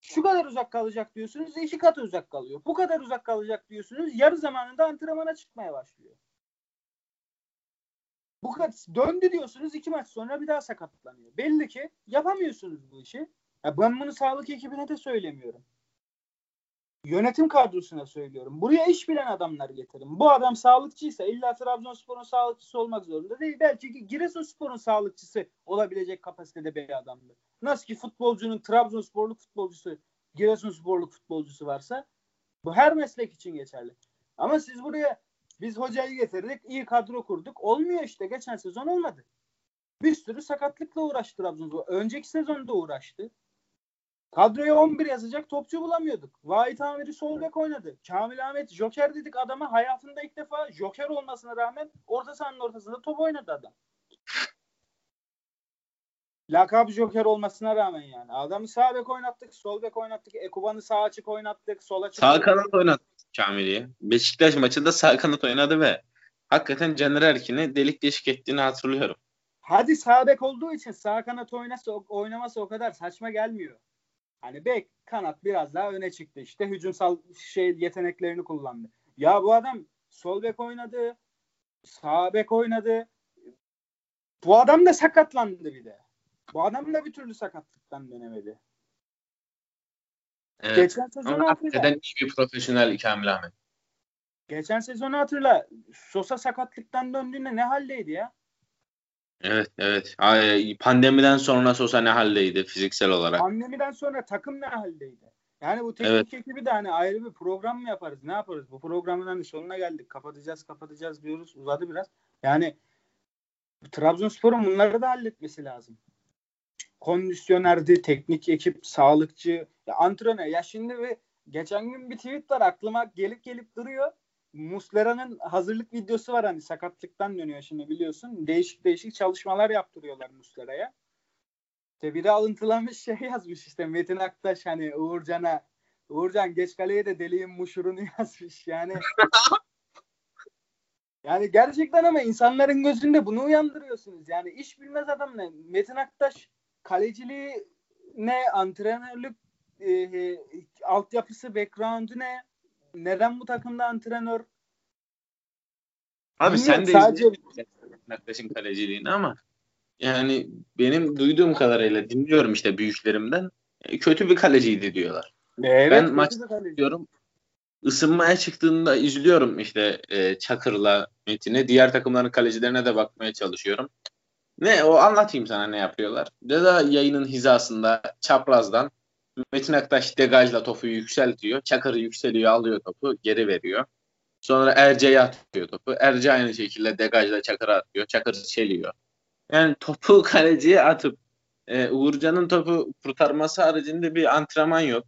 Şu kadar uzak kalacak diyorsunuz iki katı uzak kalıyor. Bu kadar uzak kalacak diyorsunuz yarı zamanında antrenmana çıkmaya başlıyor. Bu kadar döndü diyorsunuz iki maç sonra bir daha sakatlanıyor. Belli ki yapamıyorsunuz bu işi. Ya ben bunu sağlık ekibine de söylemiyorum. Yönetim kadrosuna söylüyorum. Buraya iş bilen adamlar getirin. Bu adam sağlıkçıysa illa Trabzonspor'un sağlıkçısı olmak zorunda değil. Belki Giresunspor'un sağlıkçısı olabilecek kapasitede bir adamdır. Nasıl ki futbolcunun Trabzonsporluk futbolcusu, Giresunsporluk futbolcusu varsa bu her meslek için geçerli. Ama siz buraya biz hocayı getirdik, iyi kadro kurduk. Olmuyor işte. Geçen sezon olmadı. Bir sürü sakatlıkla uğraştı Trabzonspor. Önceki sezonda uğraştı. Kadroya 11 yazacak topçu bulamıyorduk. Vahit Amiri sol bek oynadı. Kamil Ahmet Joker dedik adama hayatında ilk defa Joker olmasına rağmen orta sahanın ortasında top oynadı adam. Lakabı Joker olmasına rağmen yani. Adamı sağ bek oynattık, sol bek oynattık. Ekuban'ı sağ açık oynattık, sol açık. Sağ kanat oynattık Kamil'i. Beşiktaş maçında sağ kanat oynadı ve hakikaten Caner Erkin'i delik deşik ettiğini hatırlıyorum. Hadi sağ bek olduğu için sağ kanat oynasa, oynaması o kadar saçma gelmiyor. Hani bek kanat biraz daha öne çıktı işte hücumsal şey yeteneklerini kullandı. Ya bu adam sol bek oynadı, sağ bek oynadı. Bu adam da sakatlandı bir de. Bu adam da bir türlü sakatlıktan dönemedi. Evet. Geçen sezonu hatırla. Neden iyi bir profesyonel Kamil Ahmet? Geçen sezonu hatırla. Sosa sakatlıktan döndüğünde ne haldeydi ya? Evet evet. Pandemiden sonra Sosa ne haldeydi fiziksel olarak? Pandemiden sonra takım ne haldeydi? Yani bu teknik evet. ekibi de hani ayrı bir program mı yaparız? Ne yaparız? Bu programın hani sonuna geldik. Kapatacağız kapatacağız diyoruz. Uzadı biraz. Yani Trabzonspor'un bunları da halletmesi lazım. Kondisyonerdi, teknik ekip, sağlıkçı, ya antrenör. Ya şimdi bir, geçen gün bir tweet var aklıma gelip gelip duruyor. Muslera'nın hazırlık videosu var hani sakatlıktan dönüyor şimdi biliyorsun. Değişik değişik çalışmalar yaptırıyorlar Muslera'ya. İşte biri alıntılamış şey yazmış işte Metin Aktaş hani Uğurcan'a Uğurcan geç kaleye de deliğin muşurunu yazmış yani. yani gerçekten ama insanların gözünde bunu uyandırıyorsunuz. Yani iş bilmez adam ne? Metin Aktaş kaleciliği ne, antrenörlük e, altyapısı, background'u ne? Neden bu takımda antrenör? Abi sen de sadece Naktaş'ın kaleciliğini ama yani benim duyduğum kadarıyla dinliyorum işte büyüklerimden e, kötü bir kaleciydi diyorlar. Evet, ben maç diyorum ısınmaya çıktığında izliyorum işte e, Çakır'la Metin'i. Diğer takımların kalecilerine de bakmaya çalışıyorum. Ne o anlatayım sana ne yapıyorlar. Deda yayının hizasında çaprazdan Metin Aktaş degajla topu yükseltiyor. Çakır yükseliyor alıyor topu geri veriyor. Sonra Erce'ye atıyor topu. Erce aynı şekilde degajla Çakır'a atıyor. Çakır çeliyor. Yani topu kaleciye atıp e, Uğurcan'ın topu kurtarması haricinde bir antrenman yok.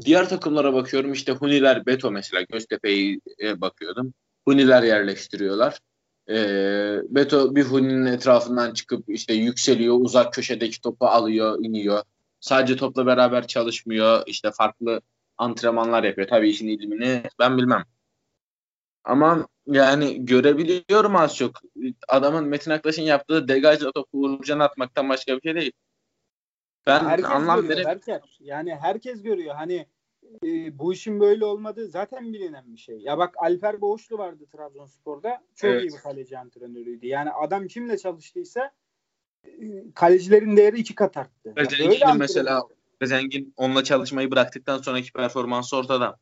Diğer takımlara bakıyorum işte Huniler Beto mesela Göztepe'yi e, bakıyordum. Huniler yerleştiriyorlar. E, Beto bir Huni'nin etrafından çıkıp işte yükseliyor uzak köşedeki topu alıyor iniyor. Sadece topla beraber çalışmıyor. İşte farklı antrenmanlar yapıyor. Tabii işin ilmini ben bilmem. Ama yani görebiliyorum az çok. Adamın Metin Aktaş'ın yaptığı degajla topu Uğurcan atmaktan başka bir şey değil. Ben herkes anlam görüyor, verip... herkes. Yani herkes görüyor. Hani e, bu işin böyle olmadığı zaten bilinen bir şey. Ya bak Alper Boğuşlu vardı Trabzonspor'da. Çok evet. iyi bir kaleci antrenörüydü. Yani adam kimle çalıştıysa kalecilerin değeri iki kat arttı. Zengin'in mesela Zengin onunla çalışmayı bıraktıktan sonraki performansı ortada.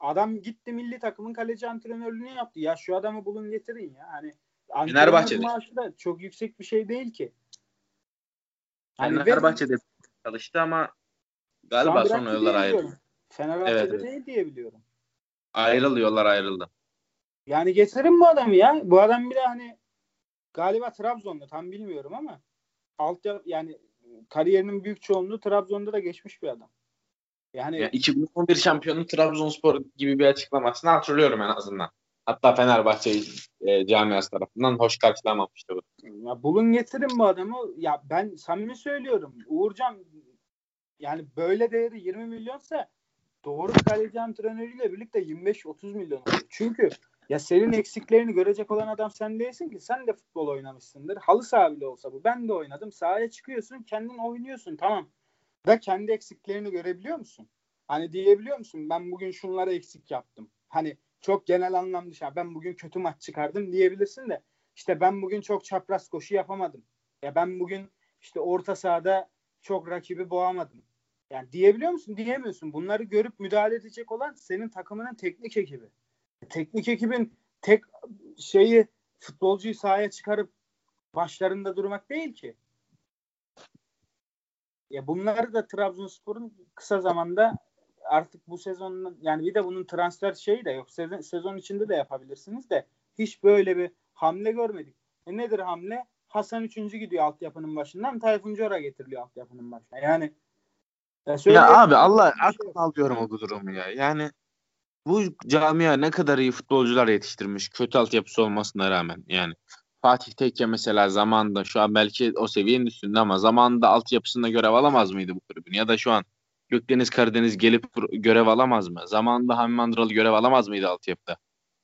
Adam gitti milli takımın kaleci antrenörlüğünü yaptı. Ya şu adamı bulun getirin ya. Hani Fenerbahçe'de. maaşı da çok yüksek bir şey değil ki. Hani Fenerbahçe'de çalıştı ama galiba sonra yollar ayrıldı. Fenerbahçe'de evet, evet. değil diye biliyorum. Ayrıldı yollar ayrıldı. Yani getirin bu adamı ya. Bu adam bir de hani galiba Trabzon'da tam bilmiyorum ama alt yani kariyerinin büyük çoğunluğu Trabzon'da da geçmiş bir adam. Yani, yani 2011 şampiyonu Trabzonspor gibi bir açıklamasını hatırlıyorum en azından. Hatta Fenerbahçe e, camiası tarafından hoş karşılanmamıştı bu. Ya bulun getirin bu adamı. Ya ben samimi söylüyorum. Uğurcan yani böyle değeri 20 milyonsa doğru kaleci antrenörüyle birlikte 25-30 milyon olur. Çünkü ya senin eksiklerini görecek olan adam sen değilsin ki. Sen de futbol oynamışsındır. Halı saha bile olsa bu. Ben de oynadım. Sahaya çıkıyorsun. Kendin oynuyorsun. Tamam. Da kendi eksiklerini görebiliyor musun? Hani diyebiliyor musun? Ben bugün şunları eksik yaptım. Hani çok genel anlamda şey. Ben bugün kötü maç çıkardım diyebilirsin de. işte ben bugün çok çapraz koşu yapamadım. Ya ben bugün işte orta sahada çok rakibi boğamadım. Yani diyebiliyor musun? Diyemiyorsun. Bunları görüp müdahale edecek olan senin takımının teknik ekibi teknik ekibin tek şeyi futbolcuyu sahaya çıkarıp başlarında durmak değil ki. Ya bunları da Trabzonspor'un kısa zamanda artık bu sezonun yani bir de bunun transfer şeyi de yok. Sezon, sezon içinde de yapabilirsiniz de hiç böyle bir hamle görmedik. E nedir hamle? Hasan 3. gidiyor altyapının başından. Tayfun Cora getiriliyor altyapının başına. Yani ya, ya abi Allah şey akıl alıyorum o durumu ya. Yani bu camia ne kadar iyi futbolcular yetiştirmiş. Kötü altyapısı olmasına rağmen yani. Fatih Tekke mesela zamanında şu an belki o seviyenin üstünde ama zamanında altyapısında görev alamaz mıydı bu kulübün? Ya da şu an Gökdeniz Karadeniz gelip görev alamaz mı? Zamanında Hamdi Mandıralı görev alamaz mıydı altyapıda?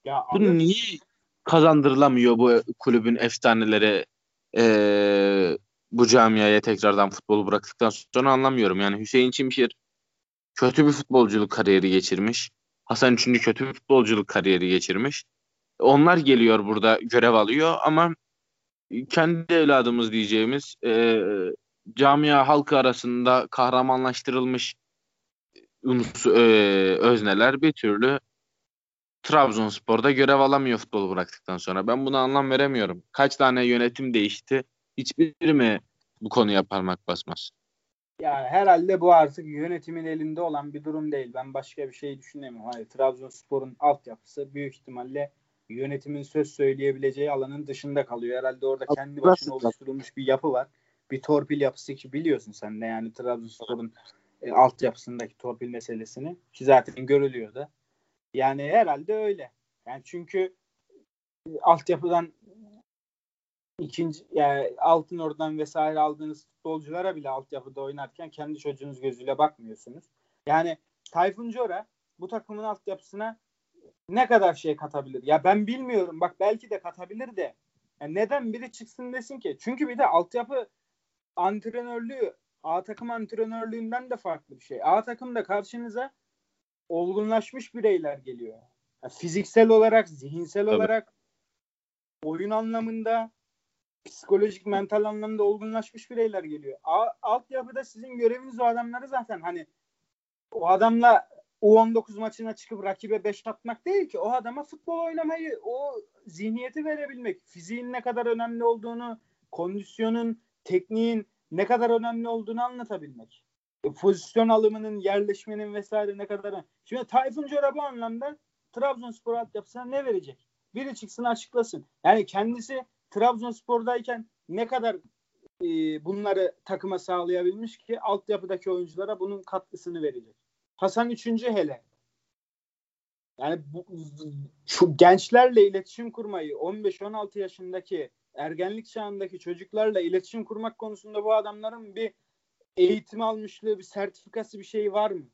Ya bu abi... niye kazandırılamıyor bu kulübün efsaneleri ee, bu camiaya tekrardan futbolu bıraktıktan sonra anlamıyorum. Yani Hüseyin Çimşir kötü bir futbolculuk kariyeri geçirmiş. Hasan üçüncü kötü bir futbolculuk kariyeri geçirmiş. Onlar geliyor burada görev alıyor ama kendi evladımız diyeceğimiz e, camia halkı arasında kahramanlaştırılmış e, özneler bir türlü Trabzonspor'da görev alamıyor futbolu bıraktıktan sonra. Ben buna anlam veremiyorum. Kaç tane yönetim değişti? Hiçbiri mi bu konuya parmak basmaz? Yani herhalde bu artık yönetimin elinde olan bir durum değil. Ben başka bir şey düşünemiyorum. Hani Trabzonspor'un altyapısı büyük ihtimalle yönetimin söz söyleyebileceği alanın dışında kalıyor. Herhalde orada kendi başına oluşturulmuş bir yapı var. Bir torpil yapısı ki biliyorsun sen de yani Trabzonspor'un e, altyapısındaki torpil meselesini ki zaten görülüyor da. Yani herhalde öyle. Yani çünkü e, altyapıdan ikinci yani altın oradan vesaire aldığınız futbolculara bile altyapıda oynarken kendi çocuğunuz gözüyle bakmıyorsunuz. Yani Tayfun Cora bu takımın altyapısına ne kadar şey katabilir? Ya ben bilmiyorum. Bak belki de katabilir de. Yani neden biri çıksın desin ki? Çünkü bir de altyapı antrenörlüğü A takım antrenörlüğünden de farklı bir şey. A takımda karşınıza olgunlaşmış bireyler geliyor. Yani fiziksel olarak, zihinsel Tabii. olarak oyun anlamında psikolojik, mental anlamda olgunlaşmış bireyler geliyor. A, altyapıda sizin göreviniz o adamları zaten hani o adamla U19 maçına çıkıp rakibe 5 atmak değil ki. O adama futbol oynamayı, o zihniyeti verebilmek, fiziğin ne kadar önemli olduğunu, kondisyonun, tekniğin ne kadar önemli olduğunu anlatabilmek. E, pozisyon alımının, yerleşmenin vesaire ne kadar Şimdi Tayfun Cora bu anlamda Trabzonspor altyapısına ne verecek? Biri çıksın açıklasın. Yani kendisi Trabzonspor'dayken ne kadar e, bunları takıma sağlayabilmiş ki altyapıdaki oyunculara bunun katkısını verecek. Hasan üçüncü hele. Yani bu, şu gençlerle iletişim kurmayı 15-16 yaşındaki ergenlik çağındaki çocuklarla iletişim kurmak konusunda bu adamların bir eğitim almışlığı, bir sertifikası bir şey var mı?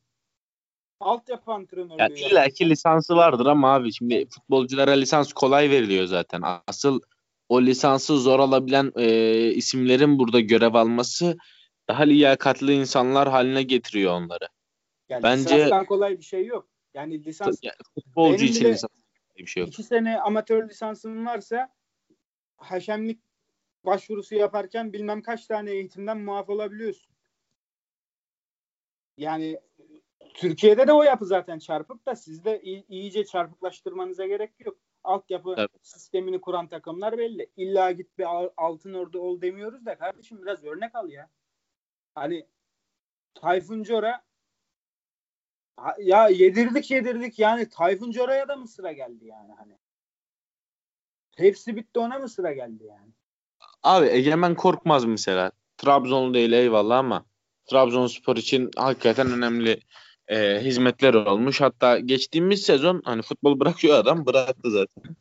Altyapı antrenörlüğü. Ya illa ki lisansı vardır ama abi şimdi futbolculara lisans kolay veriliyor zaten. Asıl o lisansı zor alabilen e, isimlerin burada görev alması daha liyakatli insanlar haline getiriyor onları. Yani Bence lisanstan kolay bir şey yok. Yani lisans yani futbolcu için lisans bir şey yok. İki sene amatör lisansın varsa haşemlik başvurusu yaparken bilmem kaç tane eğitimden muaf olabiliyorsun. Yani Türkiye'de de o yapı zaten çarpık da sizde iyice çarpıklaştırmanıza gerek yok. Altyapı evet. sistemini kuran takımlar belli. İlla git bir altın ordu ol demiyoruz da kardeşim biraz örnek al ya. Hani Tayfun Cora ya yedirdik yedirdik yani Tayfun Cora'ya da mı sıra geldi yani hani? Hepsi bitti ona mı sıra geldi yani? Abi Egemen Korkmaz mesela. Trabzonlu değil eyvallah ama Trabzonspor için hakikaten önemli e, hizmetler olmuş. Hatta geçtiğimiz sezon hani futbol bırakıyor adam bıraktı zaten.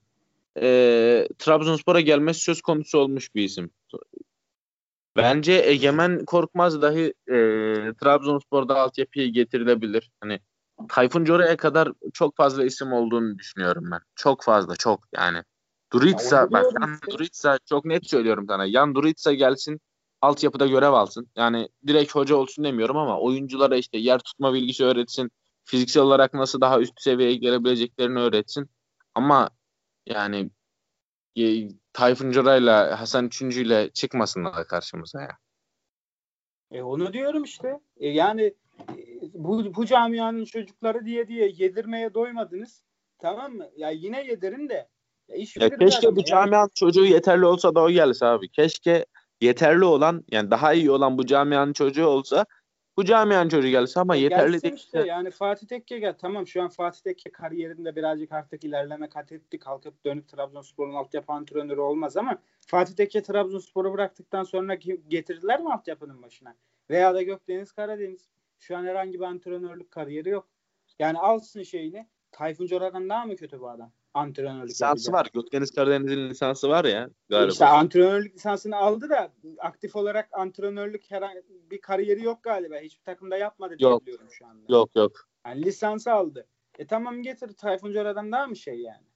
E, Trabzonspor'a gelmesi söz konusu olmuş bir isim. Bence Egemen Korkmaz dahi e, Trabzonspor'da altyapıyı getirilebilir. Hani Tayfun Cora'ya kadar çok fazla isim olduğunu düşünüyorum ben. Çok fazla çok yani. Duritsa bak Yan Duritsa çok net söylüyorum sana. Yan Duritsa gelsin altyapıda görev alsın. Yani direkt hoca olsun demiyorum ama oyunculara işte yer tutma bilgisi öğretsin. Fiziksel olarak nasıl daha üst seviyeye gelebileceklerini öğretsin. Ama yani e, Tayfun Cora'yla Hasan Üçüncü ile çıkmasınlar karşımıza ya. E onu diyorum işte. E yani e, bu, bu camianın çocukları diye diye yedirmeye doymadınız. Tamam mı? Ya yine yedirin de. Ya, iş ya keşke bu camianın yani. çocuğu yeterli olsa da o gelse abi. Keşke yeterli olan yani daha iyi olan bu camianın çocuğu olsa bu camianın çocuğu gelse ama yeterli değil. Işte, yani Fatih Tekke gel. Tamam şu an Fatih Tekke kariyerinde birazcık artık ilerleme kat etti. Kalkıp dönüp Trabzonspor'un altyapı antrenörü olmaz ama Fatih Tekke Trabzonspor'u bıraktıktan sonra getirdiler mi altyapının başına? Veya da Gökdeniz Karadeniz. Şu an herhangi bir antrenörlük kariyeri yok. Yani alsın şeyini. Tayfun Cora'dan daha mı kötü bu adam? Antrenörlük lisansı var. Gökdeniz Karadeniz'in lisansı var ya galiba. İşte antrenörlük lisansını aldı da aktif olarak antrenörlük herhangi bir kariyeri yok galiba. Hiçbir takımda yapmadı diye yok. biliyorum şu anda. Yok yok. Yani lisansı aldı. E tamam getir Tayfun Cora'dan daha mı şey yani?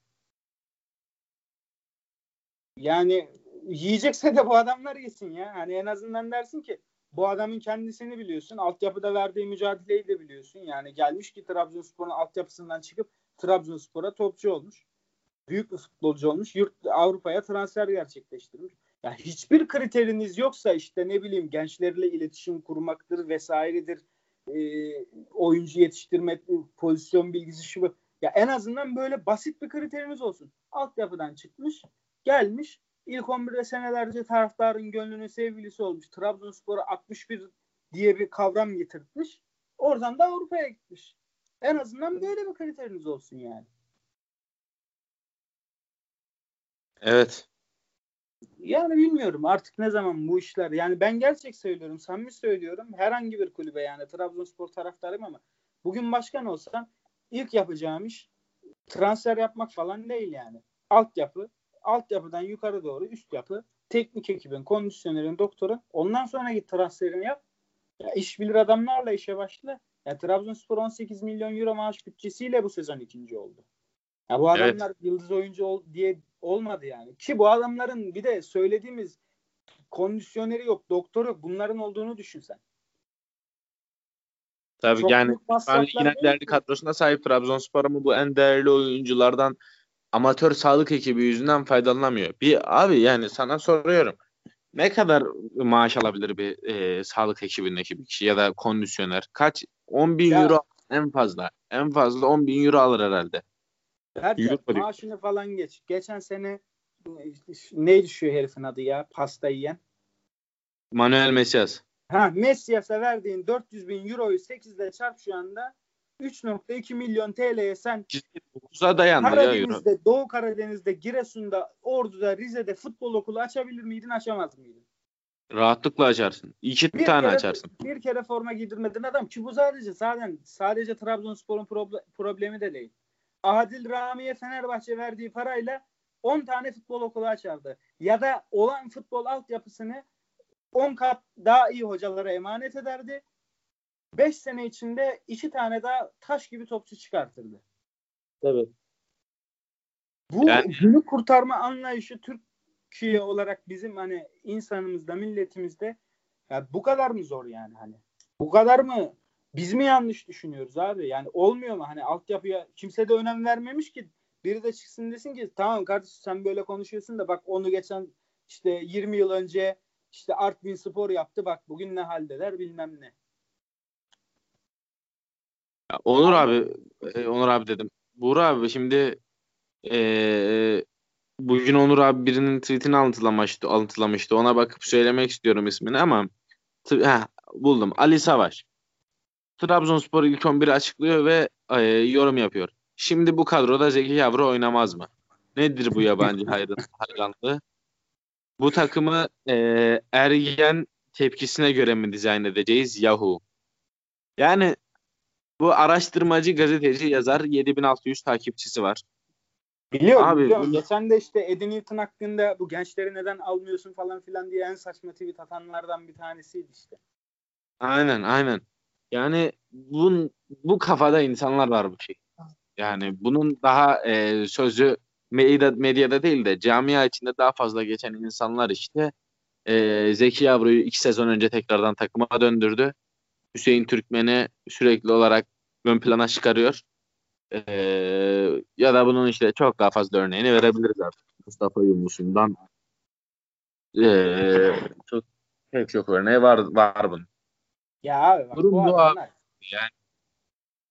Yani yiyecekse de bu adamlar yesin ya. Hani en azından dersin ki bu adamın kendisini biliyorsun. Altyapıda verdiği mücadeleyi de biliyorsun. Yani gelmiş ki Trabzonspor'un altyapısından çıkıp Trabzonspor'a topçu olmuş büyük bir futbolcu olmuş. Yurt Avrupa'ya transfer gerçekleştirmiş. Ya hiçbir kriteriniz yoksa işte ne bileyim gençlerle iletişim kurmaktır vesairedir. E, oyuncu yetiştirme, pozisyon bilgisi şu ya en azından böyle basit bir kriteriniz olsun. Altyapıdan çıkmış, gelmiş. İlk 11'de senelerce taraftarın gönlünün sevgilisi olmuş. Trabzonspor'a 61 diye bir kavram getirtmiş. Oradan da Avrupa'ya gitmiş. En azından böyle bir kriteriniz olsun yani. Evet. Yani bilmiyorum artık ne zaman bu işler. Yani ben gerçek söylüyorum, samimi söylüyorum. Herhangi bir kulübe yani Trabzonspor taraftarıyım ama bugün başkan olsam ilk yapacağım iş transfer yapmak falan değil yani. Altyapı, altyapıdan yukarı doğru üst yapı, teknik ekibin, kondisyonerin, doktoru. Ondan sonra git transferini yap. Ya iş bilir adamlarla işe başla. Ya Trabzonspor 18 milyon euro maaş bütçesiyle bu sezon ikinci oldu. Ya bu adamlar evet. yıldız oyuncu ol, diye olmadı yani. Ki bu adamların bir de söylediğimiz kondisyoneri yok, doktoru yok. Bunların olduğunu düşünsen. Tabii Çok yani yine değerli kadrosuna sahip Trabzonspor ama bu en değerli oyunculardan amatör sağlık ekibi yüzünden faydalanamıyor. Bir abi yani sana soruyorum. Ne kadar maaş alabilir bir e, sağlık ekibindeki bir kişi ya da kondisyoner? Kaç? 10 bin ya, euro en fazla. En fazla 10 bin euro alır herhalde. Herkes maaşını falan geç. Geçen sene neydi şu herifin adı ya? Pasta yiyen. Manuel Mesias. Ha Mesias'a verdiğin 400 bin euroyu 8 ile çarp şu anda 3.2 milyon TL'ye sen Uza dayandı Karadeniz'de, ya euro. Doğu Karadeniz'de, Giresun'da, Ordu'da, Rize'de futbol okulu açabilir miydin, açamaz mıydın? Rahatlıkla açarsın. İki bir tane kere, açarsın. Bir kere forma giydirmedin adam ki bu sadece sadece sadece Trabzonspor'un problemi de değil. Adil Rami'ye Fenerbahçe verdiği parayla 10 tane futbol okulu açardı. Ya da olan futbol altyapısını 10 kat daha iyi hocalara emanet ederdi. 5 sene içinde 2 tane daha taş gibi topçu çıkartırdı. Tabii. Bu yani... günü kurtarma anlayışı Türkiye olarak bizim hani insanımızda, milletimizde ya bu kadar mı zor yani hani? Bu kadar mı biz mi yanlış düşünüyoruz abi? Yani olmuyor mu? Hani altyapıya kimse de önem vermemiş ki biri de çıksın desin ki tamam kardeşim sen böyle konuşuyorsun da bak onu geçen işte 20 yıl önce işte Artvin Spor yaptı bak bugün ne haldeler bilmem ne. Ya Onur abi, e, Onur abi dedim. Buğra abi şimdi e, bugün Onur abi birinin tweetini alıntılamıştı, alıntılamıştı. Ona bakıp söylemek istiyorum ismini ama t- heh, buldum. Ali Savaş. Trabzonspor ilk 11'i açıklıyor ve e, yorum yapıyor. Şimdi bu kadroda Zeki Yavru oynamaz mı? Nedir bu yabancı hayran, hayranlığı? Bu takımı e, ergen tepkisine göre mi dizayn edeceğiz? Yahu. Yani bu araştırmacı, gazeteci, yazar 7600 takipçisi var. Biliyorum, Abi, biliyorum. Geçen de işte Eddie Newton hakkında bu gençleri neden almıyorsun falan filan diye en saçma tweet atanlardan bir tanesiydi işte. Aynen, aynen. Yani bun, bu kafada insanlar var bu şey. Yani bunun daha e, sözü medyada, medyada değil de camia içinde daha fazla geçen insanlar işte e, Zeki Yavru'yu iki sezon önce tekrardan takıma döndürdü. Hüseyin Türkmen'i sürekli olarak ön plana çıkarıyor. E, ya da bunun işte çok daha fazla örneğini verebiliriz artık. Mustafa Yumlus'undan e, çok pek çok örneği var, var bunun. Ya abi bak Durum bu bu adamlar Yani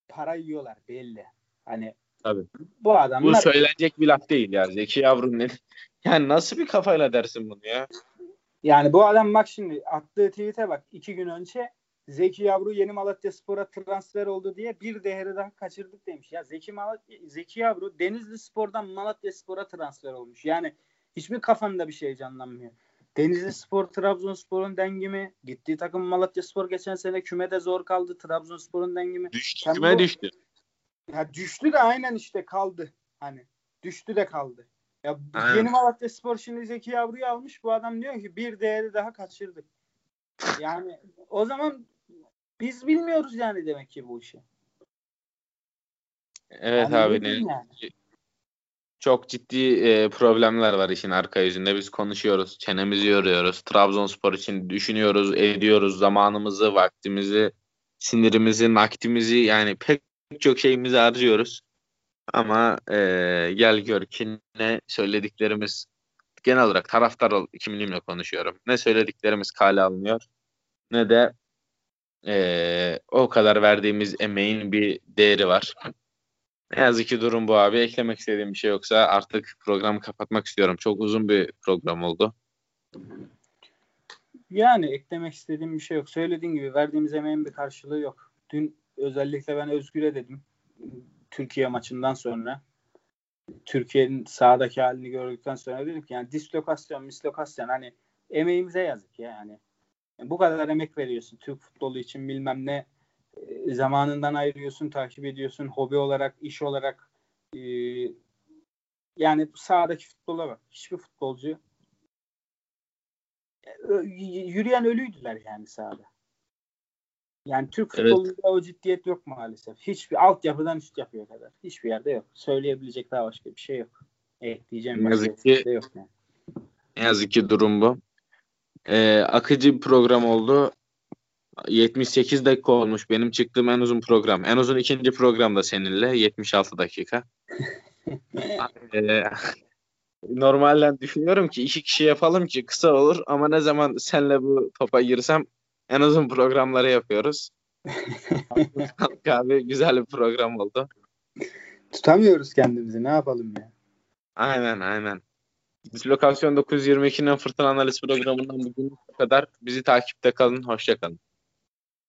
para yiyorlar belli. Hani Tabii. bu Bu adamlar söylenecek bir laf değil ya. Zeki Yavru'nun ne- yani nasıl bir kafayla dersin bunu ya? yani bu adam bak şimdi attığı tweet'e bak iki gün önce Zeki Yavru yeni Malatya Spor'a transfer oldu diye bir değeri daha kaçırdık demiş. Ya Zeki Malatya, Zeki Yavru Denizli Spor'dan Malatya Spor'a transfer olmuş. Yani hiçbir kafanda bir şey canlanmıyor. Denizli Spor Trabzonspor'un dengimi. Gittiği takım Malatya Spor geçen sene kümede zor kaldı. Trabzonspor'un dengimi. Düştü Sen küme bu- düştü. Ya düştü de aynen işte kaldı. Hani düştü de kaldı. Ya Aynen. yeni Malatya Spor şimdi Zeki Yavru'yu almış. Bu adam diyor ki bir değeri daha kaçırdık. Yani o zaman biz bilmiyoruz yani demek ki bu işi. Evet Yani abi ne yani? Çok ciddi e, problemler var işin arka yüzünde. Biz konuşuyoruz, çenemizi yoruyoruz. Trabzonspor için düşünüyoruz, ediyoruz. Zamanımızı, vaktimizi, sinirimizi, nakdimizi yani pek çok şeyimizi harcıyoruz. Ama e, gel gör ki ne söylediklerimiz genel olarak taraftar ol, kimliğimle konuşuyorum. Ne söylediklerimiz kale alınıyor ne de e, o kadar verdiğimiz emeğin bir değeri var. Ne yazık ki durum bu abi. Eklemek istediğim bir şey yoksa artık programı kapatmak istiyorum. Çok uzun bir program oldu. Yani eklemek istediğim bir şey yok. Söylediğin gibi verdiğimiz emeğin bir karşılığı yok. Dün özellikle ben Özgür'e dedim. Türkiye maçından sonra Türkiye'nin sahadaki halini gördükten sonra dedim ki yani dislokasyon, mislokasyon hani emeğimize yazık ya yani. Yani bu kadar emek veriyorsun Türk futbolu için bilmem ne zamanından ayırıyorsun, takip ediyorsun hobi olarak, iş olarak e, yani sahadaki futbola bak. Hiçbir futbolcu e, yürüyen ölüydüler yani sahada. Yani Türk Evet. futbolunda o ciddiyet yok maalesef. Hiçbir altyapıdan üst yapıya kadar. Hiçbir yerde yok. Söyleyebilecek daha başka bir şey yok. Ekleyeceğim Ne başka yazık bir ki- şey yok yani. Ne yazık ki durum bu. Ee, akıcı bir program oldu. 78 dakika olmuş. Benim çıktığım en uzun program. En uzun ikinci program da seninle. 76 dakika. Ee, normalden düşünüyorum ki iki kişi yapalım ki kısa olur ama ne zaman senle bu topa girsem en uzun programları yapıyoruz. Abi güzel bir program oldu. Tutamıyoruz kendimizi. Ne yapalım ya? Aynen aynen. Dislokasyon 922'nin fırtına analiz programından bugün bu kadar. Bizi takipte kalın. Hoşça kalın.